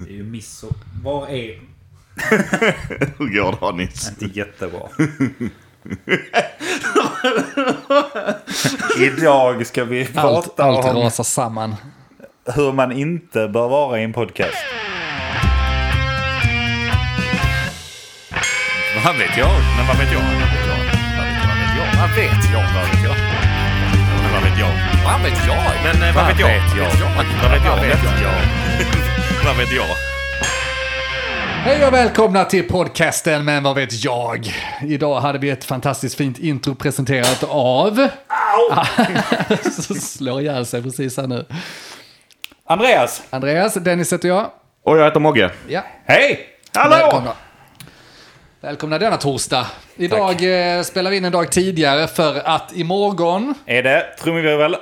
Det är ju miss och... Var är... Hur går det Anis? Inte jättebra. Idag ska vi Allt, prata allt om rasar samman. hur man inte bör vara i en podcast. Vad vet jag? Men vad vet jag? Vad vet jag? Vad vet jag? Vad vet jag? Vad vet jag? Men vad vet jag? Vad vet jag? Men eh, vad vet jag? Vad vet jag? Hej och välkomna till podcasten Men vad vet jag? Idag hade vi ett fantastiskt fint intro presenterat av... Så slår ihjäl sig precis här nu. Andreas! Andreas, Dennis heter jag. Och jag heter Mogge. Ja, Hej! Hallå! välkomna. Välkomna denna torsdag. Idag eh, spelar vi in en dag tidigare för att imorgon Är det trumvirvel?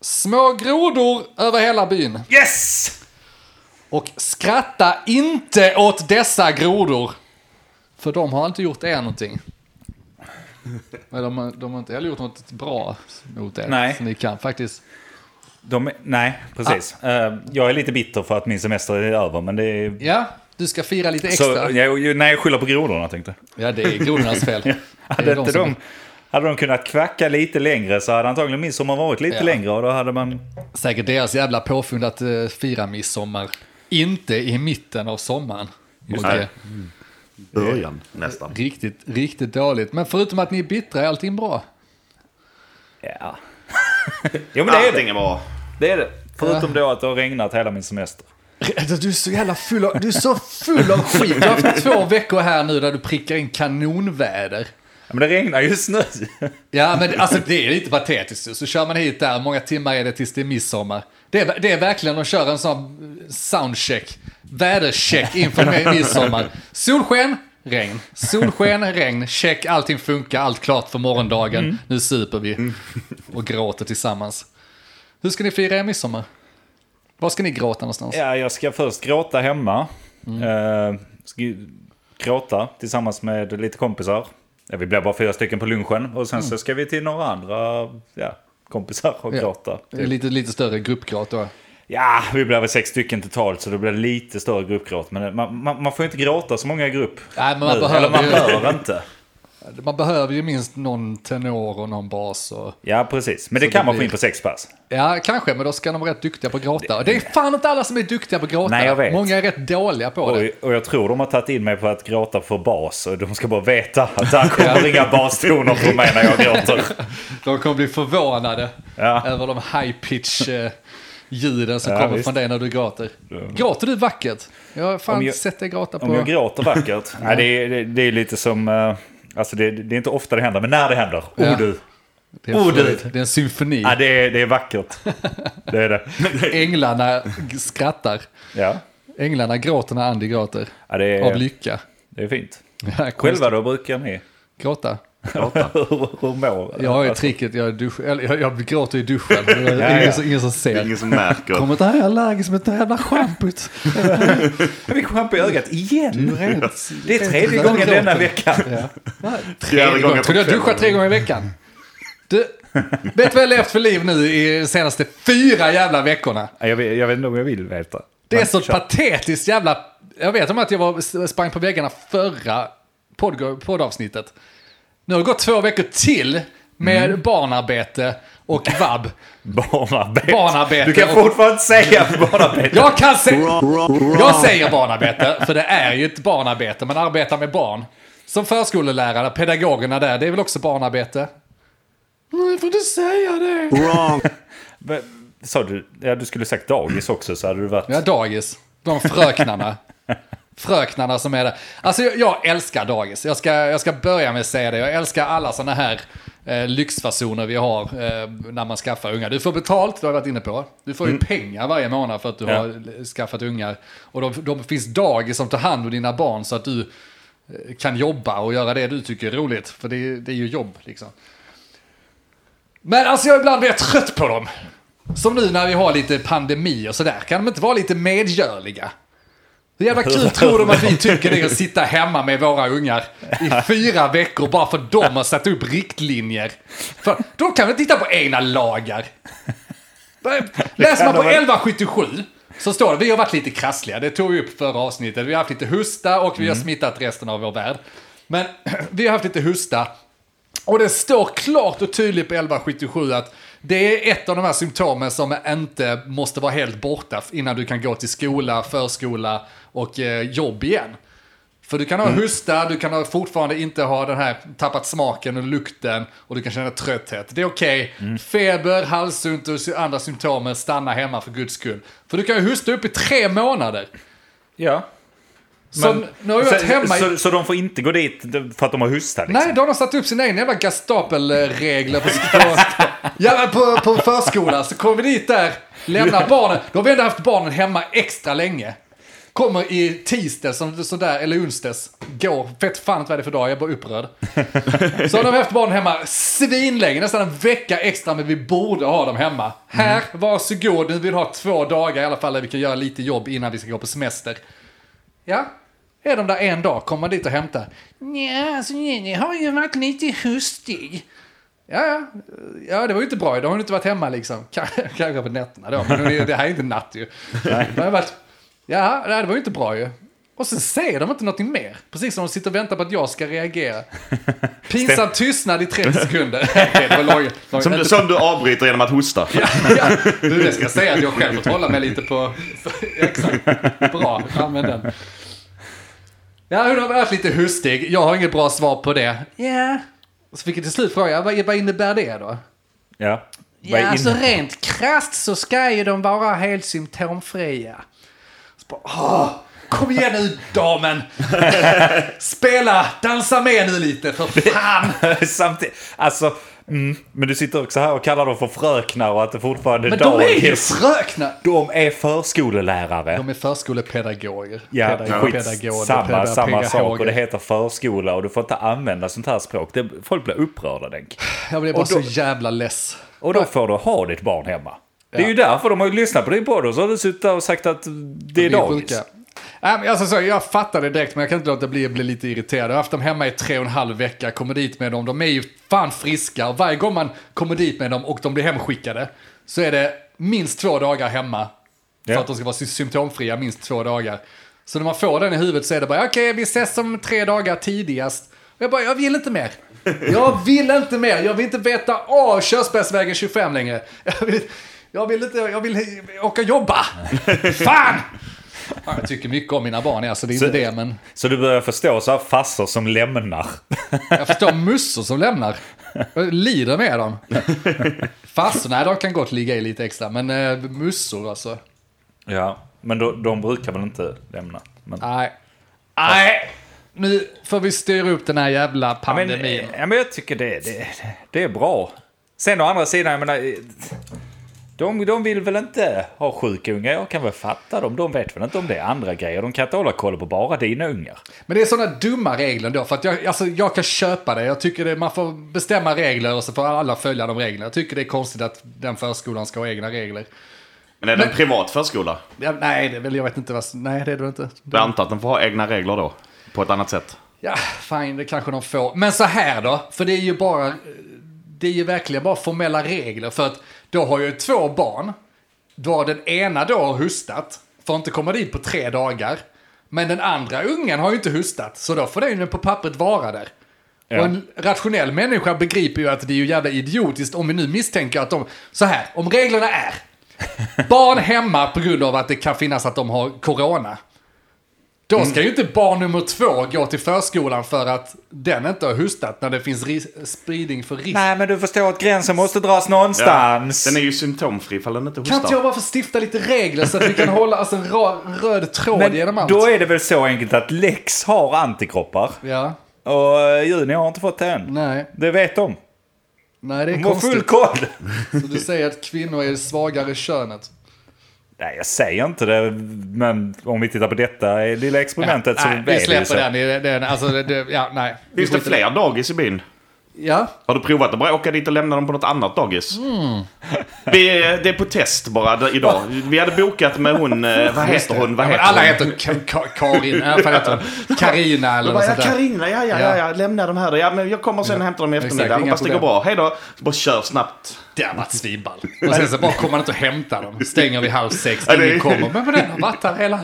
små grodor över hela byn. Yes! Och skratta inte åt dessa grodor. För de har inte gjort er någonting. Men de, har- de har inte heller gjort något bra mot er. Nej. Så ni kan faktiskt... De, nej, precis. Eh, jag är lite bitter för att min semester är över, men det är... Ja, du ska fira lite extra. Så, jag, nej, jag skyller på grodorna tänkte Ja, det är grodornas fel. Det Hade, de som- de, hade de kunnat kvacka lite längre så hade antagligen midsommar varit lite Ja. längre och då hade man... Säkert deras jävla påfund att uh, fira midsommar. Inte i mitten av sommaren. Mogge. Början nästan. Riktigt, riktigt dåligt. Men förutom att ni är bittra är allting bra. Ja. jo men det är det. Allting är bra. Det är det. Förutom då att det har regnat hela min semester. Du är så jävla full av, du är så full av skit. Du har haft två veckor här nu där du prickar in kanonväder. Ja, men det regnar just nu. Ja, men alltså det är lite patetiskt. Så kör man hit där, många timmar är det tills det är midsommar. Det är, det är verkligen, de kör en sån soundcheck, vädercheck inför midsommar. Solsken, regn. Solsken, regn, check, allting funkar, allt klart för morgondagen. Nu super vi och gråter tillsammans. Hur ska ni fira er midsommar? Var ska ni gråta någonstans? Ja, jag ska först gråta hemma. Eh, ska gråta tillsammans med lite kompisar. Ja, vi blir bara fyra stycken på lunchen. Och sen så ska vi till några andra ja, kompisar och Ja. gråta. Det är Lite, lite större gruppgråt då. Ja, vi blir väl sex stycken totalt så det blir lite större gruppgråt. Men man, man, man får inte gråta så många i grupp. Nej, men man behöver Eller man bör inte. Man behöver ju minst någon tenor och någon bas. Och... Ja, precis. Men det kan det man få blir- in på sex pass. Ja, kanske, men då ska de vara rätt duktiga på att gråta. Och det är fan inte alla som är duktiga på att gråta. Nej, jag vet. Många är rätt dåliga på det. Och, och jag tror de har tagit in mig på att gråta för bas. Och de ska bara veta att det kommer inga bastoner från mig när jag gråter. De kommer bli förvånade Ja. över de high pitch eh, ljuden som Ja, kommer visst. från dig när du gråter. Gråter du vackert? Jag har fan jag- sett dig gråta på... Om jag gråter vackert? Nej, det, är, det, det är lite som... Alltså det, det är inte ofta det händer, men när det händer. Ja. Oh du! det, är Oh, fröjd. det är en symfoni. Ja, det, är, det är vackert. Det är det. Änglarna skrattar. Ja, Änglarna gråter när Andy gråter. ja det, Av är, lycka. det är fint. Ja, Själva då brukar ni? Gråta. hur, hur mår Jag har ju alltså, tricket, jag, dusch, eller, jag, jag gråter i duschen. Det är ja. ingen, som- ingen som ser. är ingen som märker. Kommer inte här allergisk med det här jävla schampot. Jag fick schampo i ögat igen. Rent- Det är tredje gången denna vecka. Ja. Fjärde Tre gången du jag duschar tre gånger i veckan? Du, vet du vad jag levt för liv nu i de senaste fyra jävla veckorna? Ja, Jag vet, jag vet inte om jag vill veta. Det är så kör. patetiskt jävla... Jag vet om att jag var, sprang på väggarna förra podd, poddavsnittet. Nu har det gått två veckor till med Mm. barnarbete och vab. Barnarbete. Barnarbete Du kan och- fortfarande inte säga barnarbete. Jag kan säga... Jag säger barnarbete, för det är ju ett barnarbete. Man arbetar med barn. Som förskollärare, pedagogerna där, det är väl också barnarbete? Nej, får inte säga det. Sa du, ja, du skulle sagt dagis också så hade du varit... Ja, dagis. De fröknarna. Fröknarna som är där. Alltså jag, jag älskar dagis. Jag ska, jag ska börja med att säga det. Jag älskar alla sådana här eh, lyxfasoner vi har eh, när man skaffar ungar. Du får betalt, det har jag varit inne på. Du får ju pengar varje månad för att du Ja. har skaffat ungar. Och de, de finns dagis som tar hand om dina barn så att du eh, kan jobba och göra det du tycker är roligt. För det, det är ju jobb liksom. Men alltså jag ibland blir jag trött på dem. Som nu när vi har lite pandemi och sådär. Kan de inte vara lite medgörliga? Hur jävla kul tror de att vi tycker det är att sitta hemma med våra ungar i fyra veckor bara för de har satt upp riktlinjer? För de kan väl titta på egna lagar? Läser man på de väl. 1177 Så står det, vi har varit lite krassliga, det tog vi upp förra avsnittet. Vi har haft lite husta och vi har smittat resten av vår värld. Men vi har haft lite husta. Och det står klart och tydligt på 1177 att det är ett av de här symptomen som inte måste vara helt borta innan du kan gå till skola, förskola och eh, jobb igen. För du kan ha husta, du kan ha fortfarande inte ha den här tappat smaken och lukten och du kan känna trötthet. Det är okej. Feber, halsont och andra symptomer, stanna hemma för guds skull. För du kan ju husta upp i tre månader. Ja. Så Men- nu har jag varit hemma i... så, så de får inte gå dit för att de har hosta liksom? Nej, då har de satt upp sina egna jävla gastapelregler på, på, på, på förskolan. Så kommer vi dit där, lämnar barnen. Då har vi ändå haft barnen hemma extra länge. Kommer i tisdag, som, sådär, eller onsdags. Går, vet fan inte vad det är för dag, jag är bara upprörd. Så har de haft barnen hemma svinlänge, nästan en vecka extra, men vi borde ha dem hemma. Här, varsågod, nu vill ha två dagar i alla fall där vi kan göra lite jobb innan vi ska gå på semester. Ja, är de där en dag, kommer man dit och hämtar. Ja, alltså Jenny har ju varit lite hustig. Ja, ja, ja, det var ju inte bra. Då har hon inte varit hemma liksom. Kanske på nätterna då, men det här är inte natt ju. Men jag varit, ja, det var ju inte bra ju. Och sen säger de inte någonting mer. Precis som de sitter och väntar på att jag ska reagera. Pinsam tystnad i 30 sekunder. Det lång, lång, Som, du- som du avbryter genom att hosta. Ja, du, det ska jag säga att jag själv får hålla mig lite på... Exakt. Bra, använd den. Ja, hon har varit lite hustig. Jag har inget bra svar på det. Ja. Så fick jag till slut fråga, vad, vad innebär det då? Ja. Ja, alltså rent krasst så ska ju de vara helt symptomfria. Så bara, åh, kom igen nu damen! Spela, dansa med nu lite för fan! Samtidigt, alltså, mm, men du sitter också här och kallar dem för fröknar och att det fortfarande Men de är ju dagis. fröknar! De är förskolelärare. De är förskolepedagoger. Ja, Pedagoger, skit, samma, samma sak. Och det heter förskola och du får inte använda sånt här språk. Det, folk blir upprörda, Denk. Jag blir bara Och då- så jävla less. Och då får du ha ditt barn hemma. Det är ju därför de har lyssnat på din podd och så har du suttit och sagt att det är är dagis. sjuka. Alltså, så, jag fattar det direkt, men jag kan inte låta bli att bli lite irriterad. Jag har haft dem hemma i tre och en halv vecka, kommer dit med dem. De är ju fan friska. Och varje gång man kommer dit med dem och de blir hemskickade så är det minst två dagar hemma. För Ja. att de ska vara sy- symptomfria minst två dagar. Så när man får den i huvudet så är det bara, okej, vi ses om tre dagar tidigast. Och jag bara, jag vill inte mer. Jag vill inte mer. Jag vill inte veta av Körsbärsvägen 25 längre. Jag vill, jag vill inte, jag vill åka jobba. Fan! Ja, jag tycker mycket om mina barn, alltså det är inte Så- det, men Så du börjar förstå så här farsor som lämnar. jag förstår mussor som lämnar. Jag lider med dem. Farsor, nej, de kan gott ligga i lite extra, men eh, mussor alltså. Ja, men då, de brukar väl inte lämna. Men, Nej. Nej! Nu får vi styra upp den här jävla ja, men, pandemin. ja, men jag tycker det, det, det är bra. Sen å andra sidan, jag menar... De, de vill väl inte ha sjuka ungar? Jag kan väl fatta dem. De vet väl inte om det är andra grejer. De kan inte hålla koll på bara dina ungar. Men det är sådana dumma regler då, för att jag, alltså, jag kan köpa det. Jag tycker det, man får bestämma regler och så får alla följa de reglerna. Jag tycker det är konstigt att den förskolan ska ha egna regler. Men är det en privat förskola? Ja, nej, det är väl, jag vet inte vad, nej det är det inte. Jag antar att de får ha egna regler då. På ett annat sätt. Ja, fine, det kanske de får. Men så här då, för det är ju bara, det är ju verkligen bara formella regler. För att då har ju två barn, då den ena då har hustat, får inte komma dit på tre dagar. Men den andra ungen har ju inte hustat, så då får den ju på pappret vara där. Ja. Och en rationell människa begriper ju att det är ju jävla idiotiskt om vi nu misstänker att de... Så här, om reglerna är barn hemma på grund av att det kan finnas att de har corona. Då ska ju inte barn nummer två gå till förskolan för att den inte har hustat när det finns spridning för risk. Nej, men du förstår att gränsen måste dras någonstans. Den är ju symptomfri ifall den inte Kan inte jag hostar. bara få stifta lite regler så att vi kan hålla alltså, en, röd tråd genom Men allt? då är det väl så enkelt att Lex har antikroppar. Ja, Och eh, Juni har inte fått det än. nej, Det vet de. nej det är De har full konstigt. koll. Så du säger att kvinnor är det svagare könet? Nej, jag säger inte det. Men om vi tittar på detta lilla experimentet så nej, är vi det släpper så. den. Det, det, alltså, det, det, ja, nej. Vi Finns det fler dagis i byn? Ja, Har du provat att bara åka dit och lämna dem på något annat dagis? Vi, är- det är på test bara idag. Vi hade bokat med hon, vad heter hon? Vad ja, heter alla Karin, i alla heter hon Carina eller något ja, sånt där. Carina, ja, ja, ja, ja, lämna dem här då. Ja, men jag kommer sen och hämtar dem i eftermiddag. Hoppas det går bra. Hej då. Så bara kör snabbt Det har varit svinball. Och sen så bara kommer man inte och hämtar dem. Stänger vid halv sex, ingen kommer. Men, men den har varit här hela...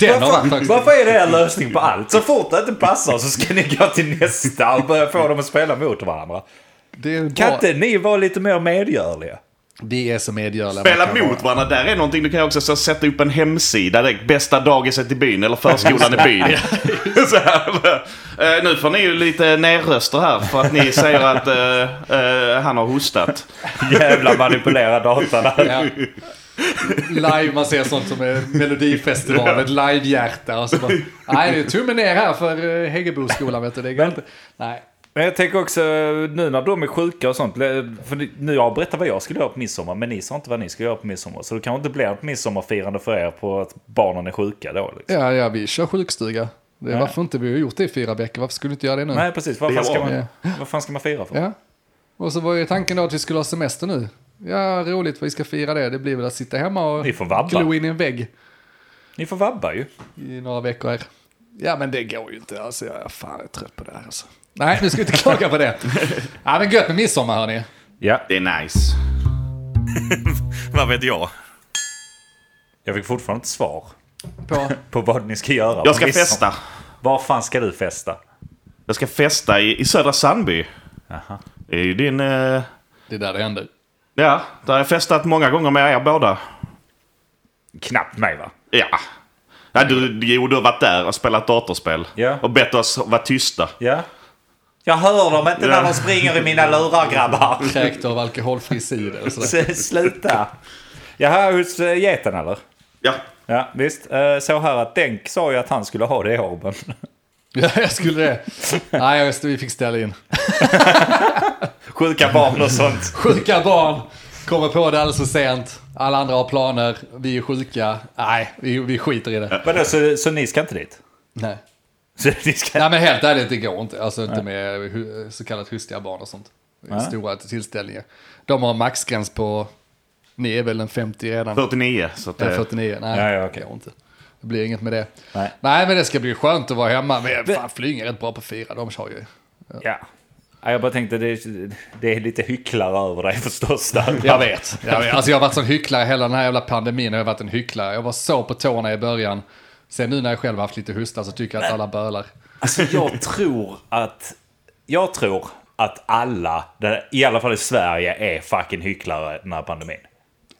Den har varit Varför, högst. varför är det er lösning på allt? Så fort det inte passar så ska ni gå till nästa och börja få dem att spela mot varandra. Det är Kan inte ni vara lite mer medgörliga? Vi är så medgörliga. Spela mot vara. varandra, där är någonting du kan också så sätta upp en hemsida. Direkt, bästa dagiset i byn eller förskolan i byn. så här, eh, nu får ni ju lite nerröster här för att ni säger att eh, eh, han har hostat. Jävla manipulera datan. Ja. Live, man ser sånt som är Melodifestivalen, ett live-hjärta. Och så bara, nej, det är tummen ner här för Häggeboskolan, vet du. Det går inte. Nej. Men jag tänker också nu när de är sjuka och sånt. För nu jag berättar vad jag skulle göra på midsommar. Men ni sa inte vad ni skulle göra på midsommar. Så det kanske inte blir ett midsommarfirande för er på att barnen är sjuka då. Liksom. Ja, ja, vi kör sjukstuga. Det är Ja. varför inte vi har gjort det i fyra veckor. Varför skulle vi inte göra det nu? Nej precis, vad fan, ska man, vad fan ska man fira för? Ja. Och så var ju tanken då att vi skulle ha semester nu. Ja, roligt, vi ska fira det. Det blir väl att sitta hemma och Ni får vabba. glo in i en vägg Ni får vabba ju. i några veckor. här. Ja, men det går ju inte. Alltså, jag är fan är trött på det här. Alltså. Nej, nu ska vi inte klaga på det. Ja, men gött med midsommar, hörni. Ja, Det är nice. Vad vet jag? jag fick fortfarande inte svar På, på vad ni ska göra. Jag ska festa. Var fan ska du festa? Jag ska festa i, i Södra Sandby. Aha. Det är ju din... Eh, det är där det händer. ja, där har jag festat många gånger med er båda. Knappt mig va? Ja. ja du, jo, du har varit där och spelat datorspel. Ja. Och bett oss vara tysta. Ja. Jag hör dem inte när de springer i mina lurar grabbar. Kräkt av alkoholfri cider Sluta. Jaha, hos eh, geten eller? Ja. Ja, visst. Eh, Så här att Denk sa ju att han skulle ha det i Orben. Ja, jag skulle det. Nej, just det, vi fick ställa in. Sjuka barn och sånt. Sjuka barn kommer på det alldeles för sent. Alla andra har planer, vi är sjuka. Nej, vi, vi skiter i det. Vadå, så, så ni ska inte dit? Nej. Så ni ska... Nej men helt ärligt, det går inte. Alltså inte med så kallat hustiga barn och sånt. Nej. Stora tillställningar. De har maxgräns på, ni är väl en 50 redan? 49. Så att, Ja, eh, 49, nej Ja, ja, okej. det går inte. Det blir inget med det. Nej. Nej men det ska bli skönt att vara hemma. Men fan, Flyinge är rätt bra på att fira, de har ju. Ja. Ja, Jag bara tänkte det, det är lite hycklare över dig förstås. Där. Jag vet. Jag vet. Alltså jag har varit sån hycklare hela den här jävla pandemin. Jag har varit en hycklare. Jag var så på tårna i början. Sen nu när jag själv haft lite hosta så tycker jag att alla bölar. Alltså jag tror att... Jag tror att alla, i alla fall i Sverige, är fucking hycklare den här pandemin.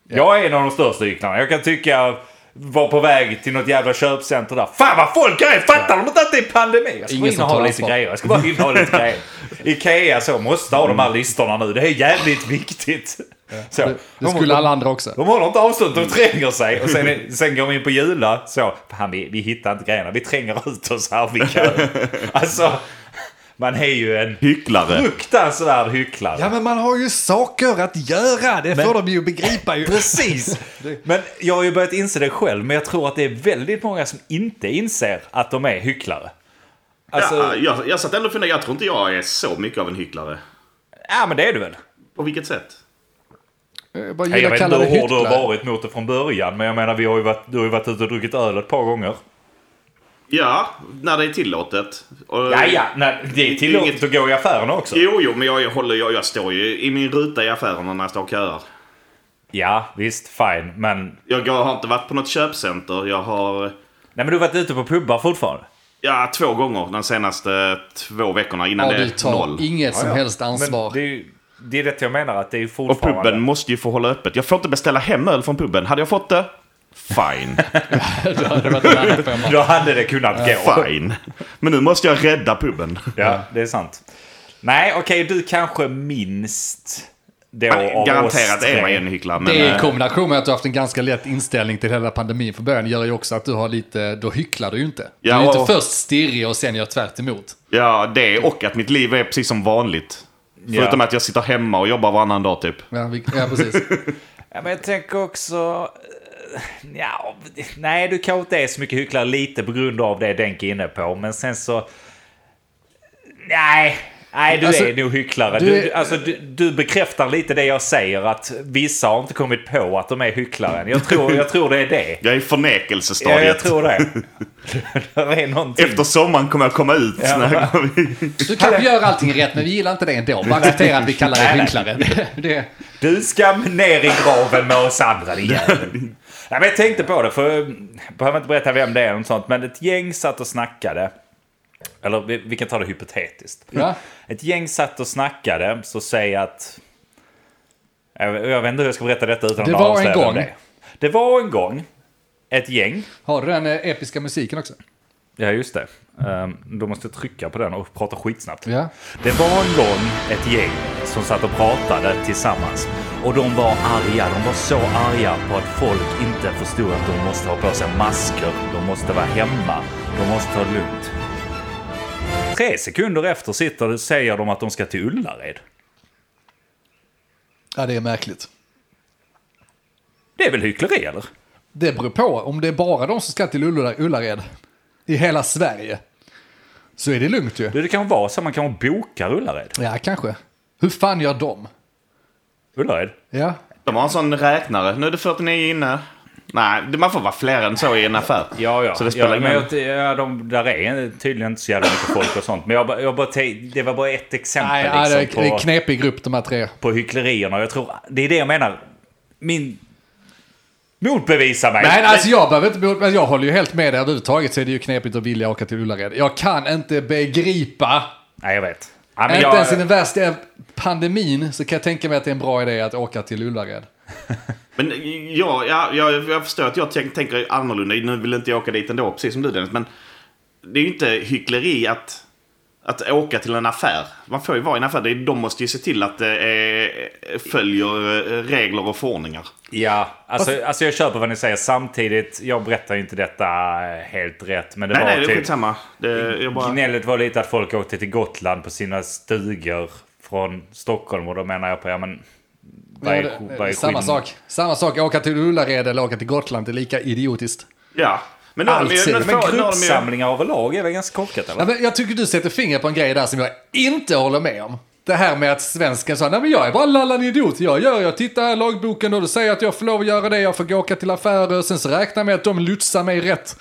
Jag är en av de största hycklarna. Jag kan tycka var på väg till något jävla köpcenter där. Fan vad folk är! Fattar de inte att det är pandemi? Jag ska bara Ingen in och ha tar lite grejer. Jag ska bara in och ha lite grejer. Ikea så måste ha de här listorna nu. Det är jävligt viktigt. Så. Det, det De- skulle alla andra också. de håller inte avstånd, de tränger sig. Och sen, sen går vi in på Jula. Så, fan vi, vi hittar inte grejerna. Vi tränger ut oss här vid kön. Alltså, man är ju en Hycklare. fruktansvärd hycklare. Ja men man har ju saker att göra. Det får de ju begripa ju. Precis! Men jag har ju börjat inse det själv, men jag tror att det är väldigt många som inte inser att de är hycklare. Alltså, ja, ja, jag, jag satt ändå och funderade. Jag tror inte jag är så mycket av en hycklare. men det är du väl? På vilket sätt? Jag bara Jag gillar vet att inte hur hård du har varit mot det från början, men jag menar vi har ju varit, du har ju varit ute och druckit öl ett par gånger. Ja, när det är tillåtet. Och, Ja, ja, nej, det är tillåtet att gå i affärerna också. Jo, jo, men jag, håller, jag, jag står ju i min ruta i affärerna när jag står och köar. Ja, visst, fine, men... Jag har inte varit på något köpcenter. Jag har... Nej, men du har varit ute på pubbar fortfarande? Ja, två gånger de senaste två veckorna innan Ja, det du är tar noll. inget som helst Men ansvar. det är ju det, är det jag menar, att det är ju Och fortfarande... puben måste ju få hålla öppet. Jag får inte beställa hem öl från puben. Hade jag fått det? Fine. Det hade varit annan femma. Då hade det kunnat gå. Fine. Men nu måste jag rädda puben. Ja, det är sant. Nej, okej, du kanske minst då av Garanterat oss tre. är man en hycklare. Men, Det i eh, kombination med att du har haft en ganska lätt inställning till hela pandemin från början gör ju också att du har lite, då hycklar du ju inte. Du Ja, är ju inte och- först stirrig och sen gör tvärt emot. ja, det och att mitt liv är precis som vanligt. Ja. Förutom att jag sitter hemma och jobbar varannan dag typ. Ja, vi, ja precis. Ja, men jag tänker också... eh, Ja, nej, du kanske inte är så mycket hycklare lite på grund av det Denk är inne på. Men sen så... Nej, Nej, du Alltså, är nog hycklare. du Du, alltså, du, du bekräftar lite det jag säger, att vissa har inte kommit på att de är hycklare. Jag tror, jag tror det är det. Jag är i Ja, förnekelsestadiet. jag tror det. det. Efter sommaren kommer jag komma ut. Ja, när jag. Du kanske gör allting rätt, men vi gillar inte det ändå. Vi accepterar att vi kallar dig hycklare. Det, Du ska ner i graven med oss andra, din jävel. Nej, men jag tänkte på det, för jag behöver inte berätta vem det är något sånt, men ett gäng satt och snackade. Eller vi, vi kan ta det hypotetiskt. Ja. Ett gäng satt och snackade, så säg att... Jag, jag vet inte hur jag ska berätta detta utan Det att var en gång. Det, det var en gång ett gäng. har du den eh, episka musiken också? Ja, just det. Um, då måste jag trycka på den och prata skitsnabbt. Ja. Det var en gång ett gäng som satt och pratade tillsammans. Och de var arga. De var så arga på att folk inte förstod att de måste ha på sig masker. De måste vara hemma. De måste ta det lugnt. Tre sekunder efter sitter, säger de att de ska till Ullared. ja, det är märkligt. Det är väl hyckleri eller? Det beror på. Om det är bara de som ska till Ulla- Ullared i hela Sverige så är det lugnt ju. Det kan vara så man kan boka Ullared. Ja, kanske. Hur fan gör de? Ullared? Ja. De har en sån räknare. Nu är det 49 inne. Nej, det- man får vara fler än så i en affär. Ja, ja. Så det spelar ja, ingen men jag, ja, de, där är tydligen inte så jävla mycket folk och sånt. Men jag, bara- jag bara, det var bara ett exempel Nej, ja, det liksom, är en på, knepig grupp de här tre. på hycklerierna. Jag tror, det är det jag menar. Min... Motbevisa mig! Nej, alltså jag behöver inte... men Jag håller ju helt med dig. Överhuvudtaget så är det ju knepigt att vilja åka till Ullared. Jag kan inte begripa. Nej, jag vet. Ja, men inte jag, ens i den värsta pandemin så kan jag tänka mig att det är en bra idé att åka till Ullared. Men ja, ja, jag, jag förstår att jag tänk, tänker annorlunda. Nu vill inte jag åka dit ändå, precis som du Dennis. Men det är ju inte hyckleri att, att åka till en affär. Man får ju vara i en affär. Det är, de måste ju se till att det eh, följer eh, regler och förordningar. Ja, alltså, alltså jag köper vad ni säger. Samtidigt, jag berättar ju inte detta helt rätt. Men det nej, var nej, det är typ... skitsamma. Det, jag bara... Gnället var lite att folk åkte till Gotland på sina stugor från Stockholm. Och då menar jag på, ja men... Det- vad är samma sak. Samma sak, åka till Ullared eller åka till Gotland det är lika idiotiskt. Ja. Men, men, men, gruppsamlingar överlag är väl ganska korkat eller? Ja, men jag tycker du sätter fingret på en grej där som jag inte håller med om. Det här med att svensken sa, nej men jag är bara lallan idiot. Jag gör, jag tittar här i lagboken och det säger att jag får lov att göra det. Jag får gå åka till affärer. Sen så räknar jag med att de lotsar mig rätt.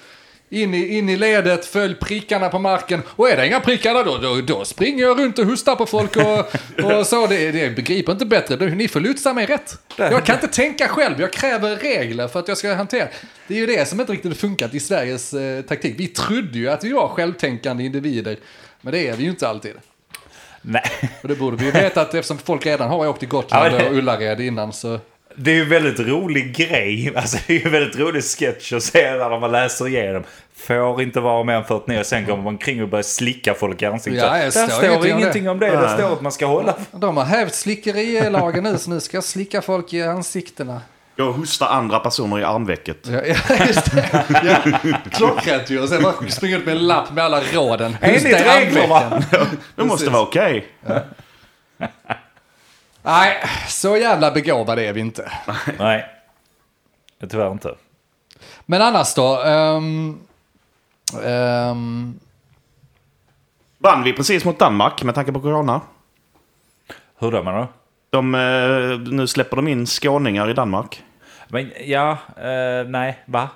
In i, in i ledet, följ prickarna på marken. Och är det inga prickar där då, då, då springer jag runt och hostar på folk och, och så. Det, det begriper inte bättre. Då, ni får lotsa mig rätt. Jag kan inte tänka själv. Jag kräver regler för att jag ska hantera. Det är ju det som inte riktigt funkat i Sveriges eh, taktik. Vi trodde ju att vi var självtänkande individer. Men det är vi ju inte alltid. Nej. Och det borde vi ju veta att eftersom folk redan har åkt till Gotland det- och Ullared innan så... Det är ju en väldigt rolig grej. Alltså, det är ju en väldigt rolig sketch att se när man läser igenom. Får inte vara mer än 49 sen går man omkring och börjar slicka folk i ansiktet. Ja, det Där står står ingenting om ingenting om det. Där står att man ska hålla... De har hävt slickerilagen nu så nu ska jag slicka folk i ansiktena. Jag hostar andra personer i armvecket. Ja, ja, just det. Ja, klockrent ju. Och sen bara springa ut med en lapp med alla råden. Enligt reglerna. Det måste vara okej. Nej, så jävla begåvade är vi inte. Nej. Det tyvärr inte. Men annars då? Um, um, Vann vi precis mot Danmark med tanke på corona? Hur då menar du? De, eh, nu släpper de in skåningar i Danmark. Men ja, eh, nej, va?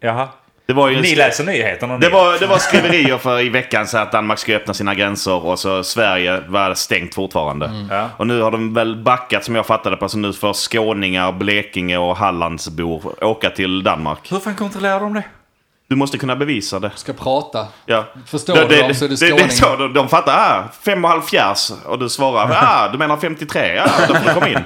Jaha. Det var ju Ni läser nyheterna det var, det var skriverier för i veckan så att Danmark ska öppna sina gränser och så Sverige var stängt fortfarande. Ja. Och nu har de väl backat som jag fattade på så nu får skåningar, Blekinge och Hallandsbor åka till Danmark. Hur fan kontrollerar de det? Du måste kunna bevisa det. ska prata. Ja. Förstår det, du det, dem så är du det, det är skåning. så, de, de fattar. Ah, fem och halv fjärs. Och du svarar. Ah, du menar 53? Ja, då får du komma in.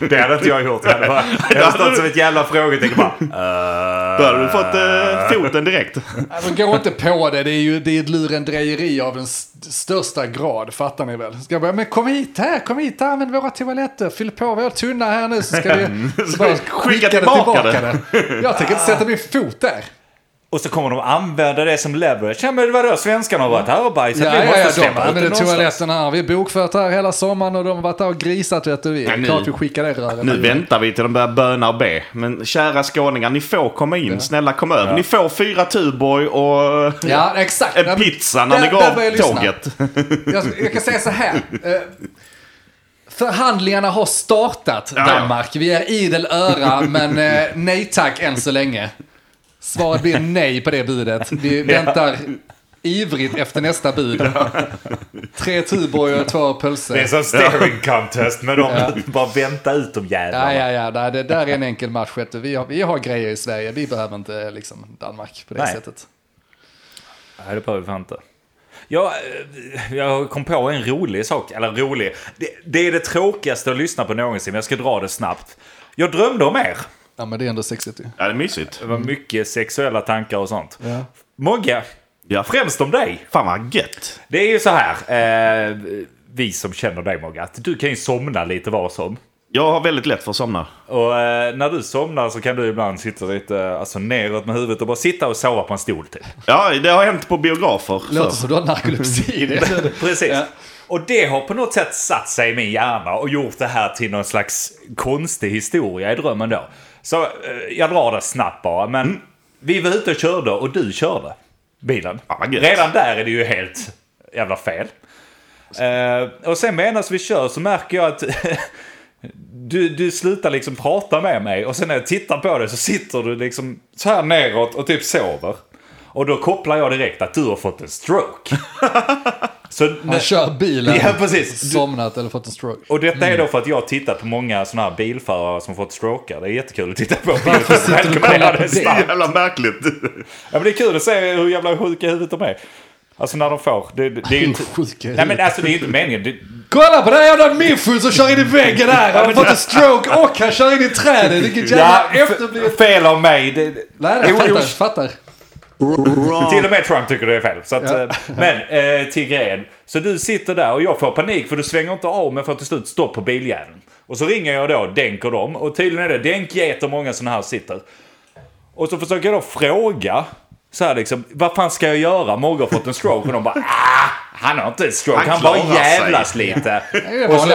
Det hade inte jag gjort. Jag hade, bara, jag hade stått som ett jävla frågetecken bara. Då hade du fått eh, foten direkt. Alltså, gå inte på det. Det är ju det är ett lurendrejeri av den st- största grad. Fattar ni väl? Ska jag bara, men kom hit här, kom hit, använd våra toaletter. Fyll på vår tunna här nu så ska vi så bara skicka, det tillbaka tillbaka det. Jag tänker inte sätta min fot där. Och så kommer de använda det som leverage. Ja men vadå, svenskarna har varit här och bajsat. Ja, vi ja, måste ja, de släppa ut det använder toaletten här. Vi har bokfört här hela sommaren och de har varit där och grisat vet du. Vi. Men nu- Klart vi skickar det röret. Nu väntar vi till de börjar böna och be. Men kära skåningar, ni får komma in. Snälla kom över. Ni får fyra Tuborg och Ja, exakt. en Ja, pizza när där- ni går av jag lyssna. tåget. Jag, jag kan säga så här. Eh, förhandlingarna har startat, Ja, ja. Danmark. Vi är idel öra, men eh, nej tack än så länge. Svaret blir nej på det budet. Vi väntar ivrigt efter nästa bud. Tre Tuborg och två pölser. Det är som steering contest med dem. Bara vänta ut de jävlarna. Ja, ja, ja. Det, där är en enkel match. Vi har, vi har grejer i Sverige. Vi behöver inte liksom, Danmark på det Nej. sättet. Nej, det behöver vi fan inte. Jag, eh, jag kom på en rolig sak, eller rolig. Det, det är det tråkigaste att lyssna på någonsin, men jag ska dra det snabbt. Jag drömde om er. Ja, men det är ändå sexigt ju. Ja, det är mysigt. Det var mycket sexuella tankar och sånt. Ja. Mogge, Ja. främst om dig. Fan vad gött. Det är ju så här, eh, vi som känner dig Mogge, att du kan ju somna lite var som. Jag har väldigt lätt för att somna. Och eh, när du somnar så kan du ibland sitta lite alltså, neråt med huvudet och bara sitta och sova på en stol typ. Ja, det har hänt på biografer. Låter som du har narkolepsi. Det Precis. Ja. Och det har på något sätt satt sig i min hjärna och gjort det här till någon slags konstig historia i drömmen då. Så eh, jag drar det snabbt bara. Men vi var ute och körde och du körde bilen. Gött. Redan där är det ju helt jävla fel. Eh, och sen medan vi kör så märker jag att du, du slutar liksom prata med mig och sen när jag tittar på dig så sitter du liksom så här neråt och typ sover. Och då kopplar jag direkt att du har fått en stroke. så Han kör bilen, Ja, precis. Du- somnat eller fått en stroke. och detta är då för att jag har tittat på många sådana här bilförare som fått strokar. Det är jättekul att titta på. Varför sitter du och kollar på det? är det? starkt. Jävla märkligt. Ja, men det är kul att se hur jävla sjuka i huvudet de är. Alltså när de får. Det, det, det är ju inte... Sjuka Nej men alltså det är ju inte meningen. Det, Kolla på den här jävla miffun som kör in i väggen där. Han har fått en stroke och han kör in i trädet. Vilket jävla ja, efterblivet... fel av mig. Det, Nej, jag fattar. fattar. Till och med Trump tycker det är fel. Så att, eh, Men eh, till grejen. Så du sitter där och jag får panik för du svänger inte av men får till slut stopp på biljäveln. Och så ringer jag då Denk och dem. Och tydligen är det Denk, Get och många sådana här sitter. Och så försöker jag då fråga. Så här liksom, vad fan ska jag göra? Mogge har fått en stroke. Och de bara, ah, han har inte en stroke. Han Han, bara klarar sig." jävlas lite. Det är det Och så-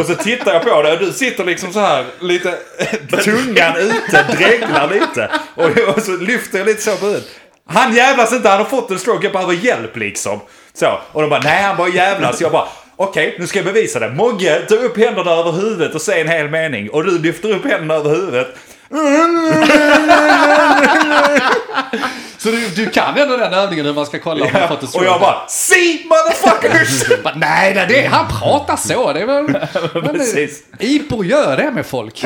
och så tittar jag på dig och du sitter liksom så här lite tungan ute, dreglar lite. Och, och så lyfter jag lite så på huvudet. Han jävlas inte, han har fått en stroke, jag behöver hjälp liksom. Så, och de bara nej han bara jävlas. Jag bara okej nu ska jag bevisa det. Mogge, ta upp händerna över huvudet och säg en hel mening. Och du lyfter upp händerna över huvudet. Så du, du kan ändå den övningen hur man ska kolla om man fått och stroke? jag bara see motherfuckers! Bara, Nej, nej, det, han pratar så. Det är väl... Men, Precis. Ipor gör det med folk.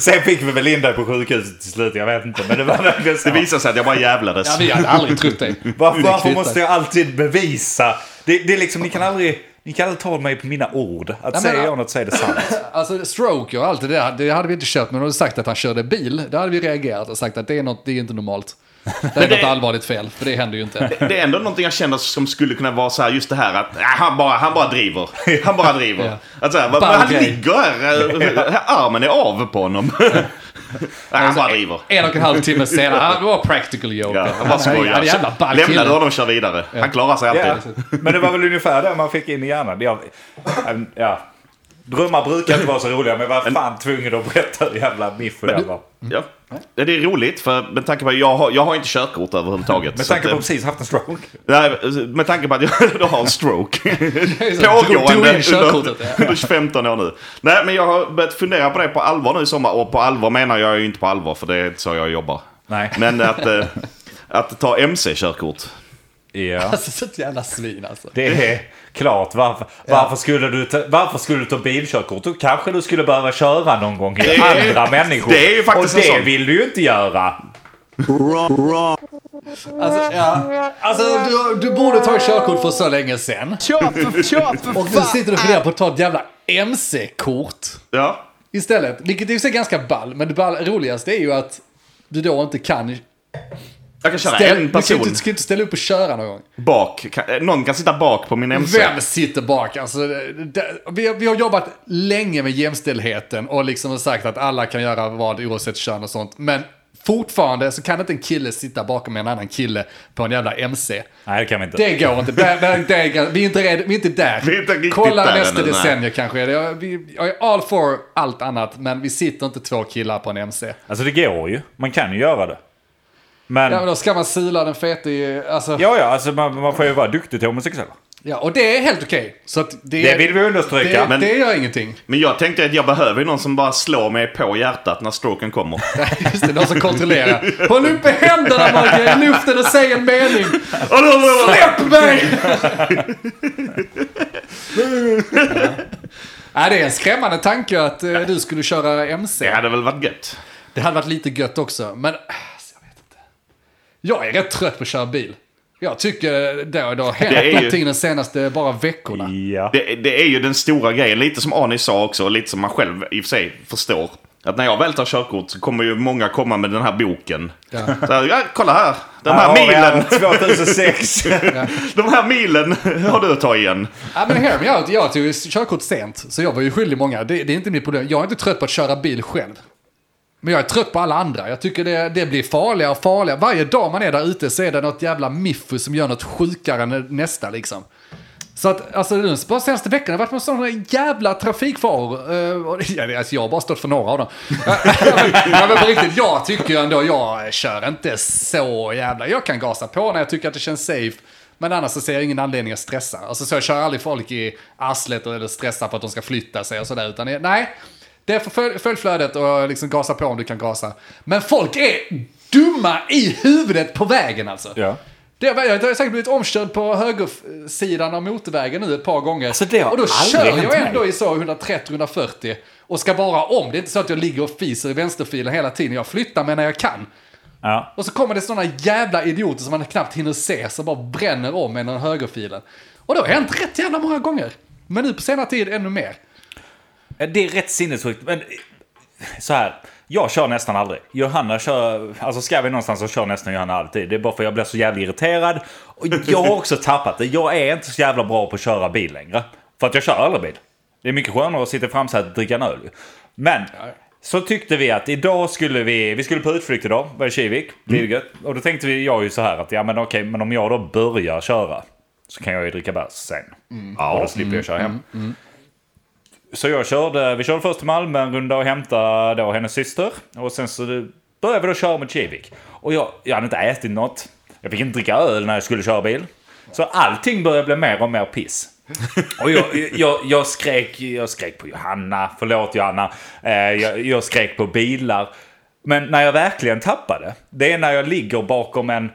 Sen fick vi väl in dig på sjukhuset till slut, jag vet inte. Men det var verkligen så. Det visar sig att jag bara jävlades. Ja, vi hade aldrig trott dig. Varför, Det varför måste jag alltid bevisa? Det, det är liksom, ni kan aldrig... Ni kan aldrig ta mig på mina ord. Att men- säger jag något så är det sant. Alltså stroke och allt det där, det hade vi inte köpt. Men om du sagt att han körde bil, då hade vi reagerat och sagt att det är, något, det är inte normalt. Det är något allvarligt fel, för det händer ju inte. Det är ändå någonting jag känner som skulle kunna vara så här, just det här att äh, han, bara, han bara driver. Han bara driver. Ja. Att så här, men Ball han grej. ligger här, äh, armen är av på honom. Nej, han bara driver. En och en halv timme senare, det var practical joke. Ja, han bara skojar. jävla ball Lämna kille. honom och kör vidare. Han klarar sig Ja. alltid. Men det var väl ungefär det man fick in i hjärnan. Jag, ja. Drömmar brukar inte vara så roliga, men jag var fan tvungen att berätta hur jävla miffo det var. Ja. Det är roligt för med tanke på att jag har, jag har inte körkort överhuvudtaget. Med tanke på att, jag precis haft en stroke. Nej, med tanke på att jag då har en stroke. Pågående ja. under 15 år nu. Nej, men jag har börjat fundera på det på allvar nu i sommar. Och på allvar menar jag ju inte på allvar, för det är inte så jag jobbar. Nej. Men att, eh, att ta MC-körkort. Ja. Alltså så jävla svin alltså. Det är klart. Varför, varför, skulle du ta, varför skulle du ta bilkörkort? Då kanske du skulle behöva köra någon gång i andra människor. det är ju faktiskt Och det sån. vill du ju inte göra. Alltså, ja. alltså du, du borde ta körkort för så länge sedan. Och nu sitter du och funderar på att ta ett jävla MC-kort Ja. istället. Vilket i och för sig är ganska ball, men det ball, roligaste är ju att du då inte kan... Jag kan köra Ställ, en du person inte, ska inte ställa upp och köra någon gång. bak. Kan, eh, någon kan sitta bak på min MC. Vem sitter bak? Alltså, det, vi, har- vi har jobbat länge med jämställdheten och liksom sagt att alla kan göra vad oavsett kön och sånt. Men fortfarande så kan inte en kille sitta bakom en annan kille på en jävla MC. Nej, det kan vi inte. Det går inte. Det, det, det, är- vi, är inte red, vi är inte där. Vi är inte riktigt Kolla där nästa decennium kanske. Jag, vi, jag är all for allt annat, men vi sitter inte två killar på en MC. Alltså det går ju. Man kan ju göra det. Men, Ja, ja, men då ska man sila den fete i... Alltså, ja, alltså man, man får ju vara duktig till homosexuella. ja, och det är helt okej. Så att det, Det vill vi understryka. det, men- det gör ingenting. Men jag tänkte att jag behöver ju någon som bara slår mig på hjärtat när stroken kommer. Just det, någon som kontrollerar. Håll uppe händerna Magge i luften och säg en mening. Släpp mig! Nej, det är en skrämmande tanke att eh, du skulle köra MC. Det hade väl varit gött. Det hade varit lite gött också, men alltså, jag vet inte. Jag är rätt trött på att köra bil. Jag tycker det har, hänt Det är ju- senaste bara veckorna. Ja. Det, det är ju den stora grejen, lite som Arne sa också, och lite som man själv i och för sig förstår. Att när jag väl tar körkort så kommer ju många komma med den här boken. Ja. Så här, ja, kolla här, de Här här milen, här 2006. de här milen har du att ta igen. Ja, men me out. Jag tog ju körkort sent, så jag var ju skyldig många. Det, det är inte mitt problem. Jag är inte trött på att köra bil själv. Men jag är trött på alla andra. Jag tycker det, det blir farligare och farligare. Varje dag man är där ute så är det något jävla miffu som gör något sjukare än nästa liksom. Så att, alltså nu bara senaste veckan har det varit med sådana jävla trafikfaror. Uh, alltså, jag har bara stått för några av dem. ja, men på riktigt, jag tycker ändå, jag kör inte så jävla... Jag kan gasa på när jag tycker att det känns safe. Men annars så ser jag ingen anledning att stressa. Alltså så jag kör aldrig folk i arslet eller stressar för att de ska flytta sig och sådär. Utan nej, det är för följ, följ flödet och liksom gasa på om du kan gasa. Men folk är dumma i huvudet på vägen alltså. Ja. Det jag har säkert blivit omkörd på högersidan av motorvägen nu ett par gånger. Alltså, det har och då kör jag mig. ändå i så 130-140 och ska bara om. Det är inte så att jag ligger och fiser i vänsterfilen hela tiden. Jag flyttar mig när jag kan. Ja. Och så kommer det sådana jävla idioter som man knappt hinner se som bara bränner om en högerfilen. Och det har hänt rätt jävla många gånger. Men nu på senare tid ännu mer. Det är rätt sinnessjukt. Men så här. Jag kör nästan aldrig. Johanna kör, alltså ska vi någonstans så kör nästan Johanna alltid. Det är bara för att jag blir så jävla irriterad. Och jag har också tappat det. Jag är inte så jävla bra på att köra bil längre. För att jag kör aldrig bil. Det är mycket skönare att sitta i framsätet och dricka en öl. Men så tyckte vi att idag skulle vi, vi skulle på utflykt idag, var i Kivik, mm. Och då tänkte vi, jag ju så här att ja men okej, men om jag då börjar köra så kan jag ju dricka bärs sen. Och då slipper jag köra hem. Så jag körde, vi körde först till Malmö en runda och hämtade då hennes syster. Och sen så började vi då köra mot Kivik. Och jag, jag hade inte ätit något. Jag fick inte dricka öl när jag skulle köra bil. Så allting började bli mer och mer piss. Och jag, jag, jag, skrek, jag skrek på Johanna, förlåt Johanna. Eh, jag, jag skrek på bilar. Men när jag verkligen tappade, det är när jag ligger bakom en,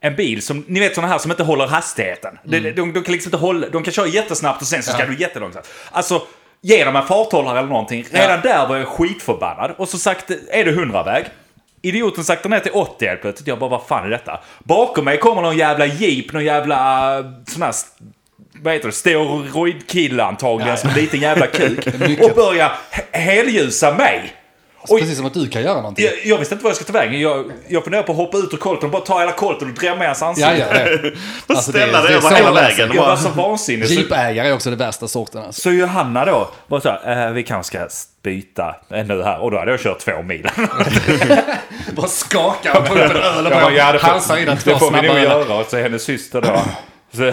en bil som, ni vet sådana här som inte håller hastigheten. De, de, de kan liksom inte hålla, de kan köra jättesnabbt och sen så ska Ja. du jättelångsamt. Alltså, ge dem en farthållare eller någonting. Redan där var jag skitförbannad. Och så sagt, är det 100-väg. Idioten saktar ner till 80 helt plötsligt. Jag bara, vad fan är detta? Bakom mig kommer någon jävla jeep, någon jävla uh, sån här vad heter det, steroidkille antagligen Ja, ja. som en liten jävla kuk. Och börjar he- helljusa mig. Och Precis som att du kan göra någonting. jag, jag visste inte vad jag skulle ta vägen. Jag, jag funderade på att hoppa ut ur kolten och bara ta hela kolten och drämma i hans ansikte. Ja, ja, det. Alltså, Ställa dig är över så hela vägen. Jag var så vansinnig. Jeepägare är också det värsta sorten alltså. så Johanna då var så här, eh, vi kanske ska byta eh, nu här. Och då hade jag kört två mil. Bara och tar upp en öl och Jag bara, halsa in en två det får vi nog göra. Och så hennes syster då. Så,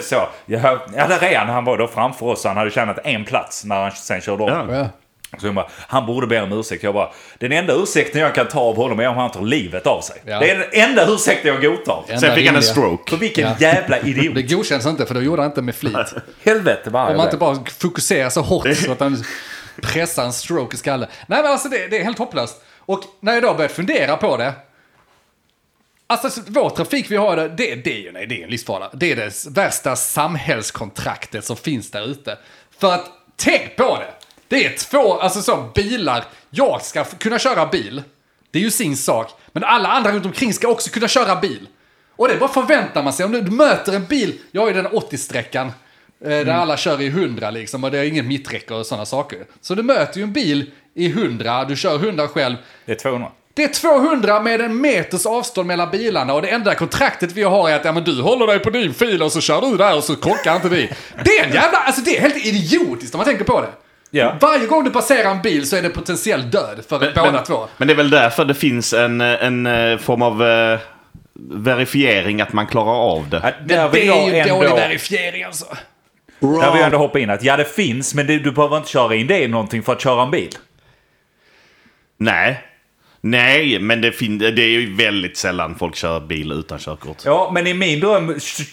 så ja, ja, där är han. Han var då framför oss. Han hade tjänat en plats när han sen körde om. Ja. Så jag bara, han borde be om ursäkt. Jag bara, den enda ursäkten jag kan ta av honom är om han tar livet av sig. Ja. Det är den enda ursäkten jag godtar. Enda Sen fick han en stroke. För vilken Ja. jävla idiot. Det godkänns inte för då gjorde han inte med flit. Helvete vad Om man inte bara fokuserar så hårt så att han pressar en stroke i skallen. Nej men alltså det, det är helt hopplöst. Och när jag då började fundera på det. Alltså så vår trafik vi har, det, det, det är ju nej, det är en livsfara. Det är det värsta samhällskontraktet som finns där ute. För att, tänk på det! Det är två, alltså så bilar. Jag ska kunna köra bil. Det är ju sin sak. Men alla andra runt omkring ska också kunna köra bil. Och det bara förväntar man sig. Om du du möter en bil, jag har ju den 80-sträckan. eh, Där alla kör i 100 liksom och det är ingen mitträcke och sådana saker. Så du möter ju en bil i 100, du kör 100 själv. Det är 200. Det är 200 med en meters avstånd mellan bilarna och det enda kontraktet vi har är att ja, men du håller dig på din fil och så kör du där och så krockar inte vi. Det är en jävla, alltså det är helt idiotiskt om man tänker på det. Ja. Varje gång du passerar en bil så är det potentiell död för båda två. Men det är väl därför det finns en, en eh, form av eh, verifiering att man klarar av det. Ja, Men det jag är ju dålig ändå, verifiering alltså. där vill jag ändå hoppa in att ja det finns men det, du behöver inte köra in det i någonting för att köra en bil. Nej. Nej, men det, fin- det är ju väldigt sällan folk kör bil utan körkort. Ja men i min dröm